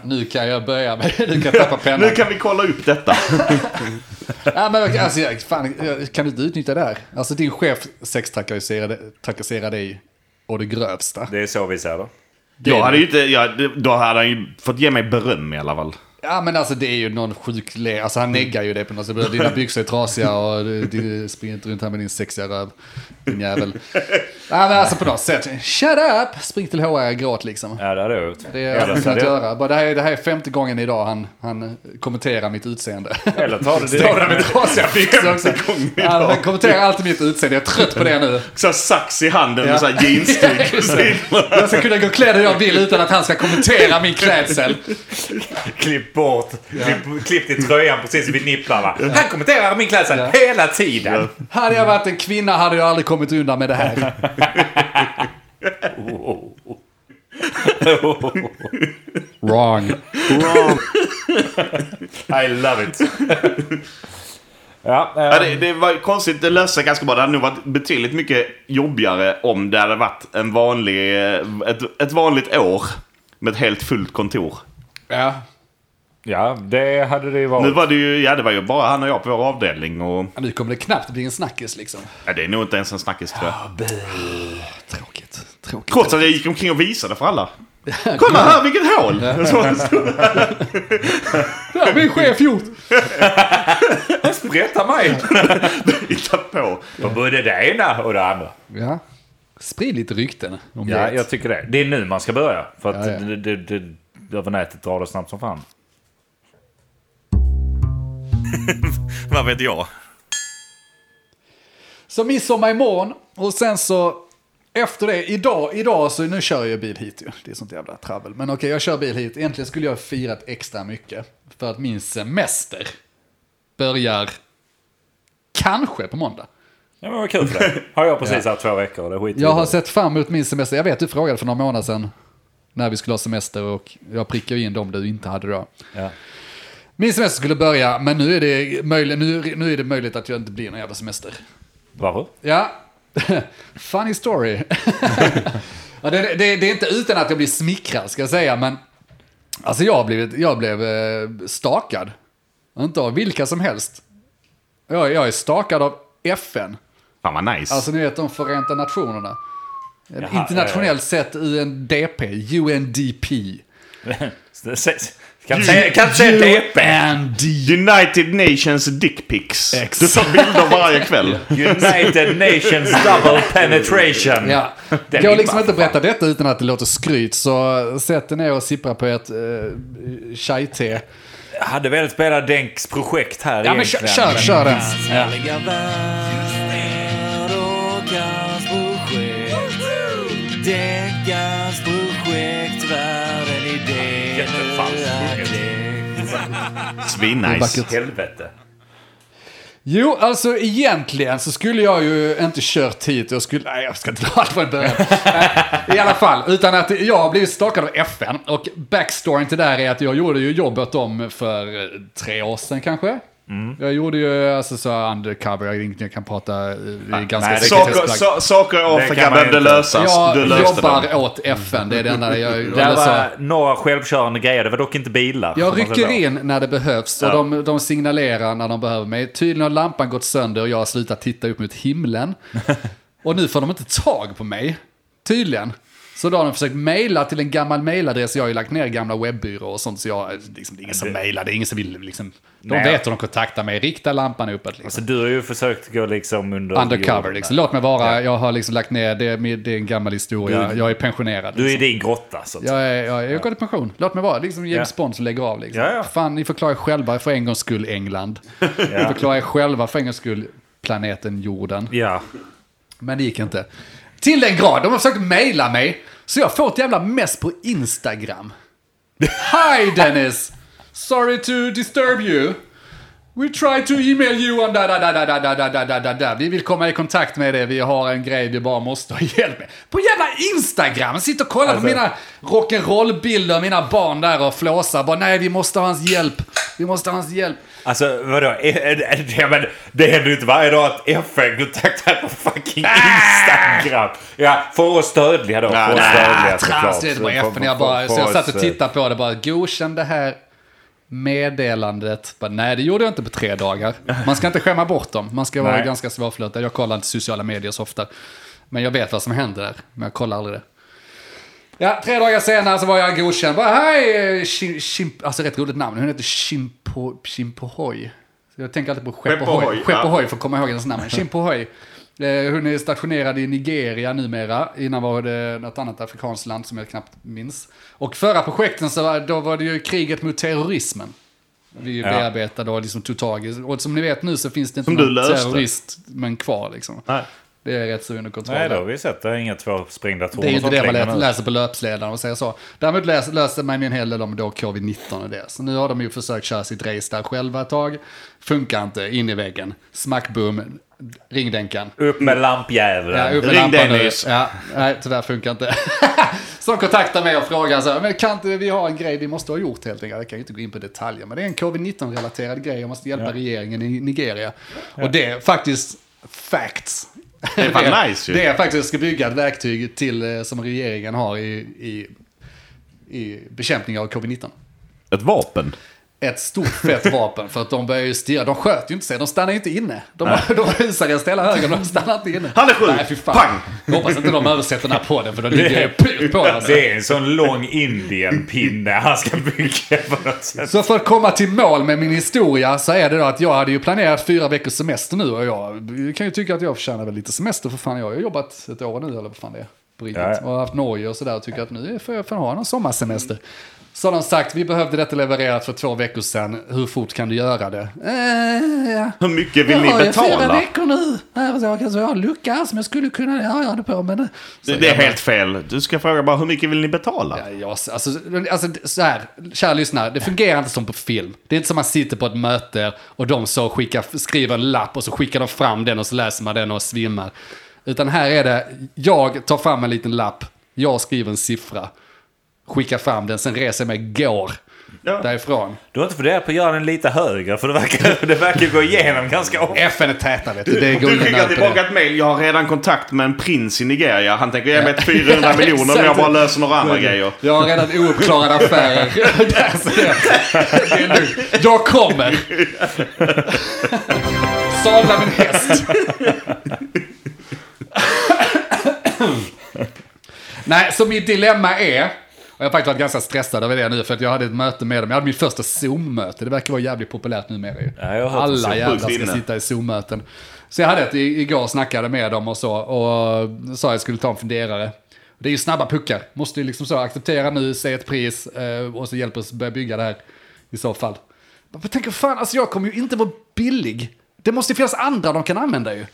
Nu kan jag böja mig, nu kan jag tappa pennan. Nu kan vi kolla upp detta. ja, men, alltså, jag- fan, kan du inte utnyttja det här? Alltså din chef sextrakasserade dig och det grövsta. Det är så vi ser det. Är- hade ju inte, jag, då hade han ju fått ge mig beröm i alla fall. Ja men alltså det är ju någon sjuk le. Alltså han neggar ju det på något sätt. Dina byxor är trasiga och du, du springer inte runt här med din sexiga röv. Din jävel. Ja men alltså på något sätt. Shut up! Spring till HR gråt liksom. Ja, det hade jag gjort. Det så hade kunnat jag- göra. Bara, det, här, är- det här är femte gången idag han, han kommenterar mitt utseende. Eller tar det Står där med direkt. trasiga byxor också. Ja, han kommenterar alltid mitt utseende. Jag är trött på det nu. Så sax i handen Ja. med så här jeansstyg på sidorna. Jag ska kunna gå klädd hur jag vill utan att han ska kommentera min klädsel. Klipp bort. Klipp, klipp till tröjan precis vid nipplarna. Han kommenterar min klädsel Ja. hela tiden. Hade jag varit en kvinna hade jag aldrig kommit undan med det här. Wrong. I love it. ja, Ja, eh, det, det var konstigt, det löste sig ganska bra. Det hade nog varit betydligt mycket jobbigare om det hade varit en vanlig, eh, ett, ett vanligt år med ett helt fullt kontor. Ja. Ja, det hade det ju Nu varit. var det ju, ja det var ju bara han och jag på vår avdelning och Ja, Nu kommer det knappt bli en snackis liksom. ja, det är nog inte ens en snackis tror jag. Tråkigt. Tråkigt. Trots att jag gick omkring och visade för alla. Kolla här vilket hål! Det har min chef gjort. Sprätta mig! Hitta på. På både det ena och det andra. Ja. Sprid lite rykten om Ja, det. jag tycker det. Det är nu man ska börja. För att Ja, ja. Det, det, det, över nätet drar det snabbt som fan. Vad vet jag? Så midsommar imorgon och sen så efter det, idag, idag så nu kör jag bil hit ju. Det är sånt jävla travel. Men okej, jag kör bil hit. Egentligen skulle jag firat extra mycket. För att min semester börjar kanske på måndag. Ja, men vad kul för det. Har jag precis haft två veckor och det skiter Jag har sett fram emot min semester. Jag vet, du frågade för några månader sedan när vi skulle ha semester och jag prickade in dem du inte hade då. Ja. Min semester skulle börja, men nu är det möjligt, nu, nu är det möjligt att jag inte blir någon jävla semester. Varför? Ja, funny story. ja, det, det, det är inte utan att jag blir smickrad ska jag säga, men alltså jag, blivit, jag blev eh, stakad. Inte av vilka som helst. Jag, jag är stakad av FN. Fan vad nice. Alltså ni vet de Förenta Nationerna. Jaha, Internationellt sett UNDP, UNDP. Kan inte säga- kan säga DP. United Nations Dickpics. Du tar bilder varje kväll. United Nations Double Penetration. Ja. Den Går liksom inte att berätta detta utan att det låter skryt, så sätt er ner och sippra på ett uh, chai-te. Jag hade velat spela Denks projekt här Ja men kör, kör, kör den. Ja. Deckans projekt, världen i det Jättefalskt. Svinnice. Helvete. Jo, alltså egentligen så skulle jag ju inte kört hit. Jag skulle, nej jag ska inte dra från början. Nej, I alla fall, utan att jag har blivit stakad av FN. Och backstoryn till det här är att jag gjorde ju jobb åt dem för eh, tre år sedan kanske. Jag gjorde ju alltså så undercover, jag, jag kan prata, eh, det är ganska nej, det- Saker, sa, saker i Afrika behövde lösas. Jag Du löste jobbar dem. åt FN, det är det enda jag... Det eller så- var några självkörande grejer, det var dock inte bilar. Jag rycker in när det behövs och Ja. de, de signalerar när de behöver mig. Tydligen har lampan gått sönder och jag har slutat titta upp mot himlen. och nu får de inte tag på mig. Tydligen. Så då har de försökt mejla till en gammal mejladress. Jag har ju lagt ner gamla webbyråer och sånt. Så jag, liksom, det är ingen som mejlar, det är ingen som vill liksom. De Nej. vet hur de kontaktar mig. Rikta lampan uppåt liksom. Så du har ju försökt gå liksom under Undercover liksom. Låt mig vara, jag har liksom lagt ner, det, är- det är en gammal historia. Du- jag är pensionerad. Du är i liksom. din grotta så att. Jag, är, jag, jag går i pension. Låt mig vara. Liksom James Ja. Bond som lägger av. Liksom. Ja, ja. Fan, ni förklarar själva för en gångs skull England. Ni förklarar själva för en gångs skull planeten jorden. Ja. Men det gick inte. Till den grad, de har försökt mejla mig. Så jag får ett jävla mess på Instagram. Hi Dennis! Sorry to disturb you. We try to email you on da da da da da da da da da da da. Vi vill komma i kontakt med det, vi har en grej vi bara måste ha hjälp med. På jävla Instagram! Sitter och kollar Alltså- på mina rock'n'roll-bilder, mina barn där och flåsar. Bara nej, vi måste ha hans hjälp. Vi måste ha hans hjälp. Alltså vadå? Det, men, det händer ju inte varje dag att FN kontaktar på fucking Instagram. Ja, för oss dödliga då. För oss dödliga Trams, det är FN. Jag bara, så jag satt och tittade på det bara, godkänn det här meddelandet. Bara, nej, det gjorde jag inte på tre dagar. Man ska inte skämma bort dem. Man ska vara Nej. ganska svårflörtad. Jag kollar inte sociala medier så ofta. Men jag vet vad som händer där. Men jag kollar aldrig det. Ja, tre dagar senare så var jag godkänd. Bara, hej, Shim, Shim, alltså rätt roligt namn. Hon heter Shimpo, Shimpohoj. Så Jag tänker alltid på Skeppohoj. Skeppohoj, ja. för att komma ihåg hennes namn. Shimpohoj. Eh, Hon är stationerad i Nigeria numera. Innan var det något annat afrikanskt land som jag knappt minns. Och förra projekten så var, då var det ju kriget mot terrorismen. Vi Ja. bearbetade och liksom tog tag i. Och som ni vet nu så finns det inte Som någon terrorist men kvar liksom. Nej. Det är rätt så under kontroll. Nej, det har vi sett. Det är inga två springda torn Det är inte det man läser på löpsedlarna och säger så. Däremot läser, löser man ju en hel del om då covid-19 och det. Så nu har de ju försökt köra sitt race där själva ett tag. Funkar inte, in i väggen. Smack boom, ringdänkan. Upp med lampjäveln. Ja, upp med Ring. Dennis. Ja, nej, tyvärr funkar inte. De kontaktar mig och frågar så här, men kan inte vi ha en grej vi måste ha gjort helt enkelt? Jag kan ju inte gå in på detaljer, men det är en covid-19-relaterad grej. Jag måste hjälpa regeringen i Nigeria. Och det är faktiskt facts. Det är fan nice ju. Det är faktiskt ska bygga ett verktyg till eh, som regeringen har i, i, i bekämpning av covid-19. Ett vapen. Ett stort fett vapen för att de börjar ju styra. De sköt ju inte sig, de stannar ju inte inne. De, de har husarrest hela högen, de stannar inte inne. Han är sjuk! Nej, fy fan. Pang! Jag hoppas inte de översätter den här podden för då ligger jag pyrt på alltså. Det är en sån lång Indien-pinne han ska bygga på något sätt. Så för att komma till mål med min historia så är det då att jag hade ju planerat fyra veckors semester nu och jag kan ju tycka att jag förtjänar väl lite semester för fan jag har jobbat ett år nu eller vad fan det är. På riktigt. Ja, ja. Och haft Norge och sådär och tycker att nu får jag fan ha någon sommarsemester. Så har de sagt, vi behövde detta levererat för två veckor sedan, hur fort kan du göra det? Eh, ja. Hur mycket vill ni Jag har ju fyra betala? veckor nu. Här, så jag, så jag har en lucka som jag skulle kunna jag det på. Men, det- Det, är jag helt fel. Du ska fråga bara hur mycket vill ni betala? Ja, jag, alltså, alltså, så här, kära lyssnare, det fungerar inte som på film. Det är inte som man sitter på ett möte och de så skickar, skriver en lapp och så skickar de fram den och så läser man den och svimmar. Utan här är det, jag tar fram en liten lapp, jag skriver en siffra, skickar fram den, sen reser jag mig, går Ja. därifrån. Du har inte funderat på att göra den lite högre? För det verkar, det verkar gå igenom ganska ofta. FN är täta vet du, det går Du skickar tillbaka ett mail. Jag har redan kontakt med en prins i Nigeria. Han tänker ge mig ett 400 Ja, miljoner om jag bara löser några andra grejer. Jag har redan ouppklarade affärer. Det, är. Jag kommer. Sadla min häst. Nej, så mitt dilemma är, jag har faktiskt varit ganska stressad över det nu för att jag hade ett möte med dem. Jag hade mitt första Zoom-möte. Det verkar vara jävligt populärt numera ju. Ja, Alla jävlar ska inne. sitta i Zoom-möten. Så jag hade ett igår snackade med dem och så. Och sa att jag skulle ta en funderare. Det är ju snabba puckar. Måste ju liksom så acceptera nu, säga ett pris eh, och så hjälpa oss börja bygga det här i så fall. Jag tänker fan, alltså jag kommer ju inte vara billig. Det måste ju finnas andra de kan använda ju.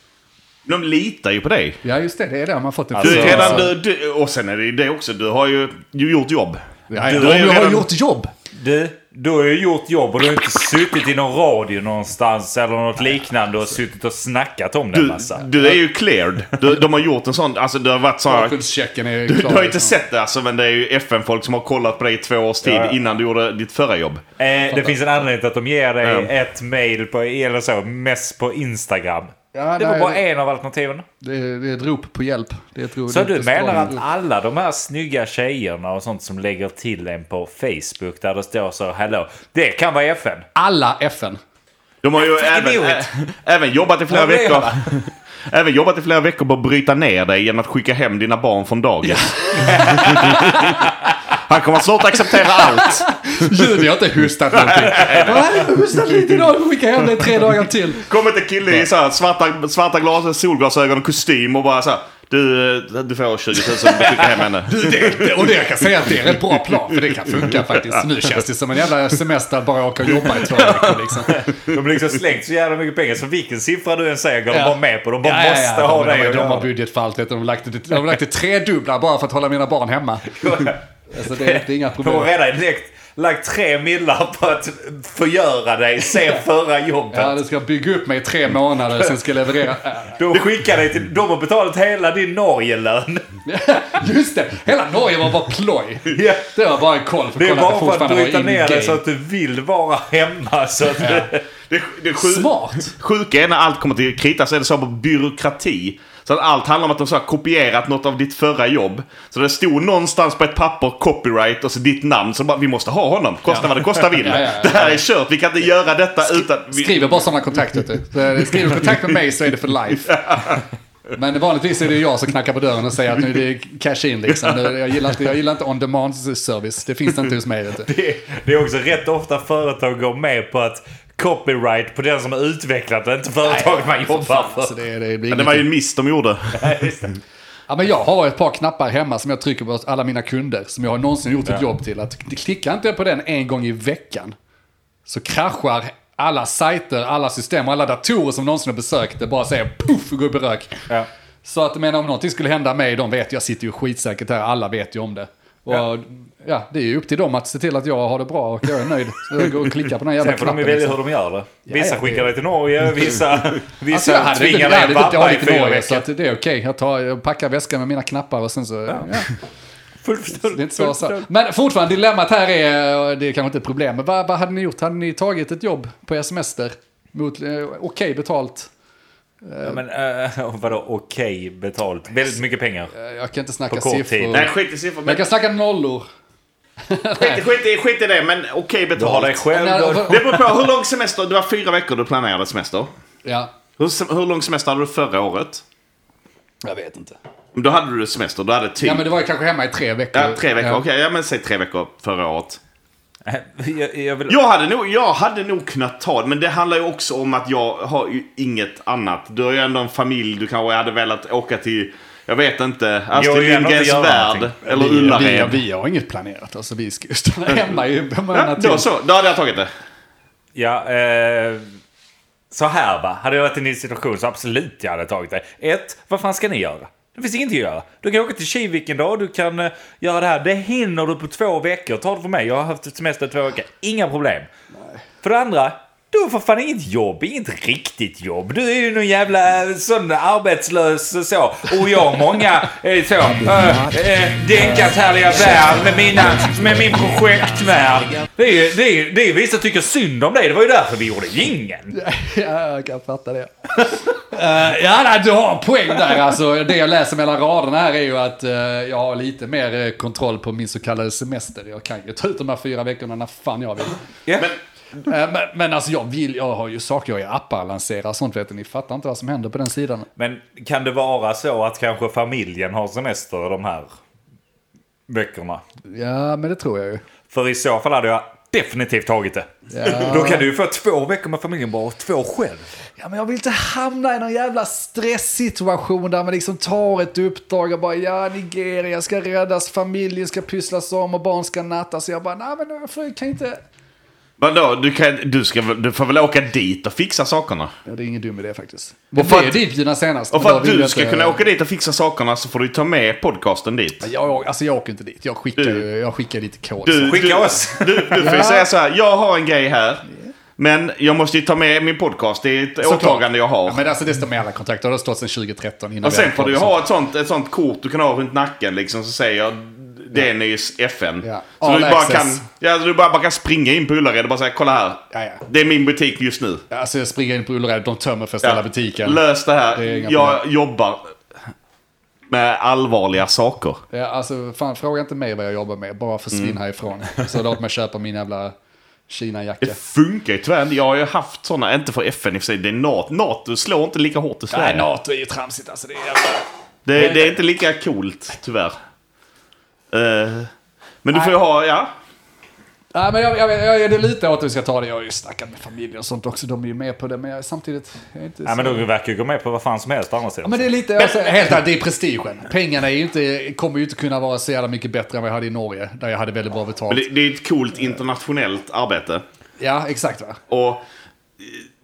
De litar ju på dig. Ja just det, det är det man har fått en Du, Alltså- redan, du, du, och sen är det ju det också. Du har ju ju gjort jobb. Ja, du du, ju jag har redan- gjort jobb. Du, du har ju gjort jobb och du har inte suttit i någon radio någonstans eller något liknande och suttit och snackat om det Du, massa. du är ju cleared. Du, de har gjort en sån, alltså det har varit så här, är du, du har inte liksom. sett det alltså, men det är ju FN-folk som har kollat på dig i två års tid Ja. innan du gjorde ditt förra jobb. Eh, det finns en anledning till att de ger dig Ja. ett mail på, eller så, mest på Instagram. Ja, det var nej, bara det- en av alternativen. Det är, det är ett rop på hjälp. Det är Så du menar att alla de här snygga tjejerna och sånt som lägger till en på Facebook där det står så hallå, det kan vara FN. Alla FN. De har ju även, ä, även jobbat i flera veckor. Även jobbat i flera veckor på att bryta ner dig genom att skicka hem dina barn från dagis. Han kommer snart acceptera allt. Judy har inte hustat någonting. Jag har hustat lite idag och skickar hem det tre dagar till. Kommer inte kille i så här svarta, svarta glas, solglasögon och kostym och bara så här. Du, eh, du får 20 000 om du skickar hem henne. Du, det, det, och det jag kan säga att det är ett bra plan, för det kan funka faktiskt. Nu känns det som en jävla semester att bara åka och jobba i två veckor liksom. De har liksom slängt så jävla mycket pengar så vilken siffra du än säger går de Ja. bara med på. De bara Ja, ja, måste ja, ha de, det. de, de har budget för allt, vet de har lagt det, de har lagt det tredubbla bara för att hålla mina barn hemma. Alltså det, det är inga De har problem. redan direkt lagt tre millar på att förgöra dig sen förra jobbet. Ja, det ska bygga upp mig i tre månader, sen ska jag leverera. De skickar dig till... De har betalat hela din Norgelön. Just det, hela Norge var bara ploj. Ja. Det var bara en koll för Det är att kolla att bara det för att fortfarande var bryta ner dig så att du vill vara hemma. Så att du... Det, det sju, Smart. sjuka är när allt kommer till krita så är det så på byråkrati. Så att allt handlar om att de så har kopierat något av ditt förra jobb. Så det stod någonstans på ett papper copyright och så ditt namn. Så bara, vi måste ha honom. Kosta vad det kostar vill. Ja, ja, ja. Det här är kört. Vi kan inte göra detta utan... Vi, Skriver bara sådana kontrakt Skriver du kontakt med mig så är det för life. Men vanligtvis är det jag som knackar på dörren och säger att nu är det cash in liksom. Jag gillar inte, jag gillar inte on demand service. Det finns inte hos mig. Det, det är också rätt ofta företag går med på att copyright på den som har utvecklat det, inte företaget man jobbar Så för. det, det blir men det var ju en miss de gjorde. Ja, men jag har ett par knappar hemma som jag trycker på alla mina kunder. Som jag har någonsin gjort ett jobb till. Att klickar inte jag på den en gång i veckan. Så kraschar alla sajter, alla system och alla datorer som någonsin har besökt det. Bara säger puff och går upp i rök. Ja. Så att men om någonting skulle hända mig, de vet, jag sitter ju skitsäkert här, alla vet ju om det. Och, ja. Det är ju upp till dem att se till att jag har det bra och jag är nöjd. Så jag går och klickar på den här jävla Sen får de ju välja liksom. hur de gör det. Vissa ja, skickar dig till Norge, vissa, Alltså vissa jag hade inte, tvingar jag dig inte pappa i fyra så veckor. att det är okej. Jag, tar, jag packar väskan med mina knappar och sen så... Ja. Fullt Det är inte så, så. Men fortfarande, dilemmat här är, det är kanske inte ett problem, men vad, vad hade ni gjort? Hade ni tagit ett jobb på er semester mot eh, okej betalt? Ja, men uh, vadå okej betalt? Väldigt mycket pengar. Eh, Jag kan inte snacka siffror. tid. Nej, skit i siffror. Men Men jag kan snacka nollor. Skit, skit, i- skit i det, men okej Du har dig betalt. själv. Nej, då- vad- Det beror på hur lång semester. Det var fyra veckor du planerade semester. Ja, Hur, hur lång semester hade du förra året? jag vet inte. Då hade du semester, du hade typ... Ja, men det var ju kanske hemma i tre veckor. Ja, tre veckor. Ja. Okej, ja, men säg tre veckor förra året. Jag, jag vill... Jag hade, nog, jag hade nog kunnat ta det, men det handlar ju också om att jag har ju inget annat. Du har ju ändå en familj, du kanske hade velat åka till, jag vet inte, Astrid Lindgrens Värld. någonting. Eller Vi, vi, Ullared. vi har inget planerat. Alltså, vi ska ju stanna hemma i Ja, då så, då hade jag tagit det. Ja, eh, så här va. Hade jag varit i en ny situation så absolut jag hade tagit det. Ett, vad fan ska ni göra? Det finns ingenting att göra. Du kan åka till Kivik en dag, du kan eh, göra det här. Det hinner du på två veckor. Ta det för mig, jag har haft semester i två veckor. Inga problem. För det andra, du har för fan inget jobb, inget riktigt jobb. Du är ju någon jävla sån arbetslös så. Och jag har många eh, så. Äh, äh, Denkas härliga värld med, mina, med min projektvärld. Det är ju det är, det är, vissa tycker synd om dig. Det var ju därför vi gjorde ingen. Ja, jag kan fatta det. Eh, ja, nej, du har en poäng där. Alltså, det jag läser mellan raderna här är ju att eh, jag har lite mer eh, kontroll på min så kallade semester. Jag kan ju ta ut de här fyra veckorna när fan jag vill. Ja. Eh, men, men alltså jag vill, jag har ju saker jag gör appar, lanserar sånt vet du. Ni fattar inte vad som händer på den sidan. Men kan det vara så att kanske familjen har semester de här veckorna? Ja, men det tror jag ju. För i så fall hade jag definitivt tagit det. Ja. Då kan du ju få två veckor med familjen bara och två själv. Ja, men jag vill inte hamna i någon jävla stresssituation där man liksom tar ett uppdrag och bara ja, Nigeria ska räddas, familjen ska pysslas om och barn ska nattas. Så jag bara, nej men jag kan inte... Vadå, du, kan, du, ska, du får väl åka dit och fixa sakerna? Ja, det är ingen dum idé faktiskt. Det Och för blev att- ditbjudna senast. Och för att du ska inte- kunna åka dit och fixa sakerna så får du ta med podcasten dit. Jag, alltså jag åker inte dit. Jag skickar, Du- jag skickar lite kod. Du. Skicka du, oss. Du, du får ju Ja. säga så här, jag har en grej här. Men jag måste ju ta med min podcast, det är ett Såklart. åtagande jag har. Ja, men alltså det står med alla kontrakt. Det har stått sedan 2013 innan och sen får du ju ha ett sånt, ett sånt kort du kan ha runt nacken liksom, så säger jag Dennis FN. Ja. Så All du bara, kan, ja, du bara, bara kan springa in på Ullared och bara säga kolla här. Ja, ja. Det är min butik just nu. Alltså jag springer in på Ullared, de tömmer för att ställa Ja. butiken. Lös det här. Det jag jobbar med allvarliga saker. Ja, alltså fan fråga inte mig vad jag jobbar med. Bara försvinn Mm. härifrån. Så låt mig köpa min jävla Kina-jacka. Det funkar ju tyvärr. Jag har ju haft sådana, inte för FN i och för sig, det är NATO. NATO slår inte lika hårt i Sverige. Nej, NATO är ju tramsigt alltså. Det är jävla... Det, det är inte lika coolt, tyvärr. Eh, men du får ju ha, ja. Nej, men jag, jag, jag, jag är lite åt att vi ska ta det. Jag har ju snackat med familjen och sånt också. De är ju med på det. Men jag, samtidigt... Jag är inte men så... du verkar ju gå med på vad fan som helst sidan. Ja, men det är lite, alltså, helt ärligt, det är prestigen. Pengarna är ju inte, kommer ju inte kunna vara så jävla mycket bättre än vad jag hade i Norge, där jag hade väldigt bra betalt. Men det, det är ett coolt internationellt arbete. Ja, exakt va? Och eh,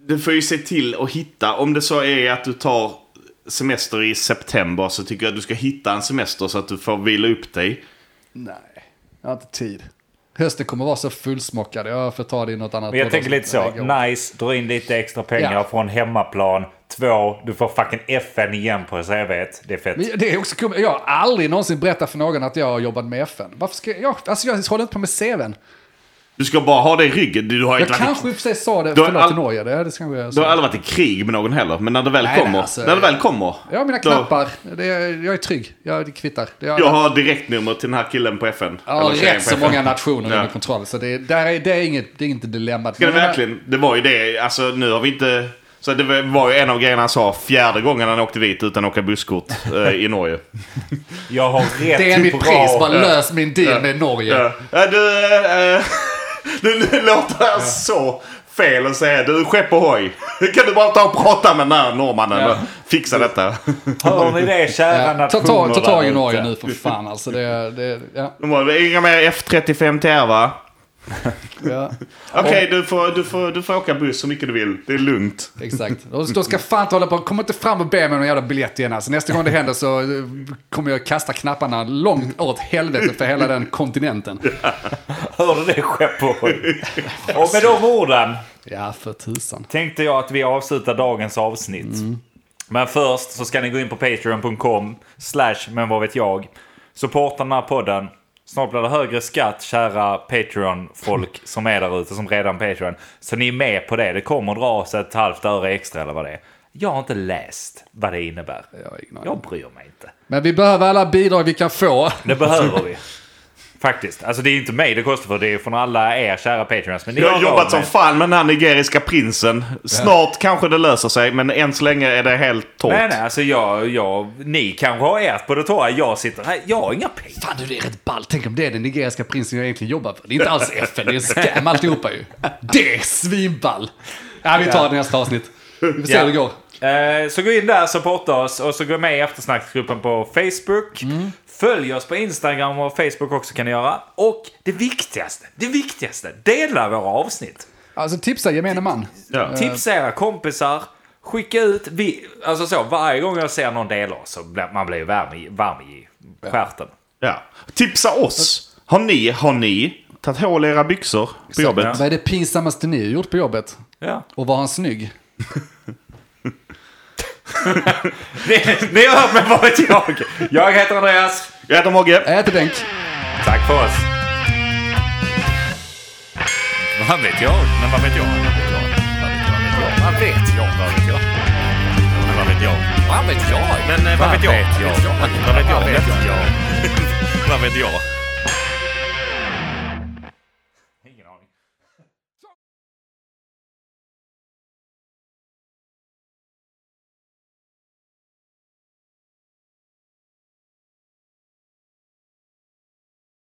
du får ju se till att hitta, om det så är att du tar semester i september så tycker jag att du ska hitta en semester så att du får vila upp dig. Nej, jag har inte tid. Hösten kommer vara så fullsmockad. Jag får ta det i något annat. Men jag tänker lite så. Nice, dra in lite extra pengar Ja. från hemmaplan. Två, du får fucking FN igen på CVt. Det är fett. Men det är också kul. Jag har aldrig någonsin berättat för någon att jag har jobbat med FN. Varför ska jag? Alltså jag håller inte på med CVn. Du ska bara ha det i ryggen. Du har Jag inte i- kanske i och för sig sa det, förlåt all- till Norge. Det, det kanske jag Du har aldrig varit i krig med någon heller, men när det väl Nej, nej, kommer. alltså, när det väl kommer. Jag har mina då- knappar. Det, jag är trygg. Jag, det kvittar. Det, Jag har direktnummer till den här killen på FN. Jag har Eller rätt så FN. många nationer Ja. under kontroll. Så det, där är, det, är inget, det är inte dilemmat. Ska det verkligen? Det var ju det. Alltså nu har vi inte... Så det var ju en av grejerna han sa fjärde gången han åkte dit utan att åka busskort eh, i Norge. Jag har rätt Det är mitt bra- pris. Bara lös min deal med Norge. Ja. Ja, du, du låter så fel att säga. Du, skepp ohoj. Kan du bara ta och prata med den här norrmannen Ja. och fixa detta? Hör ni det kära Ja, ta, nationer ta, ta tag i Norge nu för fan alltså. Det, det, ja, De det är inga mer F35 till er va? ja, Okej, du, får, du, får, du får åka buss så mycket du vill. Det är lugnt. exakt. Och Då ska fan inte hålla på. Kom inte fram och be mig om någon jävla biljett igen. Alltså, nästa gång det händer så eh, kommer jag kasta knapparna långt åt helvete för hela den kontinenten. Hörde det skepp ohoj? Och med de orden Ja, för tusan. tänkte jag att vi avslutar dagens avsnitt. Men först så ska ni gå in på patreon.com slash men vad vet jag. Supporta den här podden. Snart blir det högre skatt, kära Patreon-folk som är där ute, som redan Patreon. Så ni är med på det. Det kommer dras ett halvt öre extra eller vad det är. Jag har inte läst vad det innebär. Jag. Jag bryr mig inte. Men vi behöver alla bidrag vi kan få. Det behöver vi. Faktiskt. Alltså det är inte mig det kostar för. Det är från alla er kära patreons. Men ni Jag har jobbat som fan med den här nigeriska prinsen. Snart kanske det löser sig, men än så länge är det helt torrt. Nej, nej, alltså jag, jag, ni kanske har ert på det torra. Jag sitter här, jag har inga pengar. Fan du, det är rätt ball. Tänk om det är den nigeriska prinsen jag egentligen jobbar för. Det är inte alls FN, det är en scam alltihopa ju. Det är svinball! Ja, vi tar det nästa avsnitt. Vi får se Ja. hur det går. Eh, så gå in där, supporta oss och så gå med i eftersnacksgruppen på Facebook. Följ oss på Instagram och Facebook också kan ni göra. Och det viktigaste, det viktigaste, dela våra avsnitt. Alltså tipsa gemene man. Ja. Tipsa era kompisar. Skicka ut, vi, alltså så, varje gång jag ser någon dela oss så blir man blir ju varm i, varm i stjärten. Ja. Tipsa oss! Har ni, har ni tagit hål i era byxor på jobbet? ja. Vad är det pinsammaste ni har gjort på jobbet? Ja. Och var han snygg? Ni, ni har hört mig, vad vet jag? Jag heter Andreas. Jag heter Mogge. Jag heter Denk. Tack för oss. Vad vet jag? Men vad vet jag? Vad vet jag? Vad vet jag? Vad vet jag? Men vad vet jag? Vad vet jag? Men eh? Vad vet jag? Vad vet jag? Vad vet jag? Vad vet jag?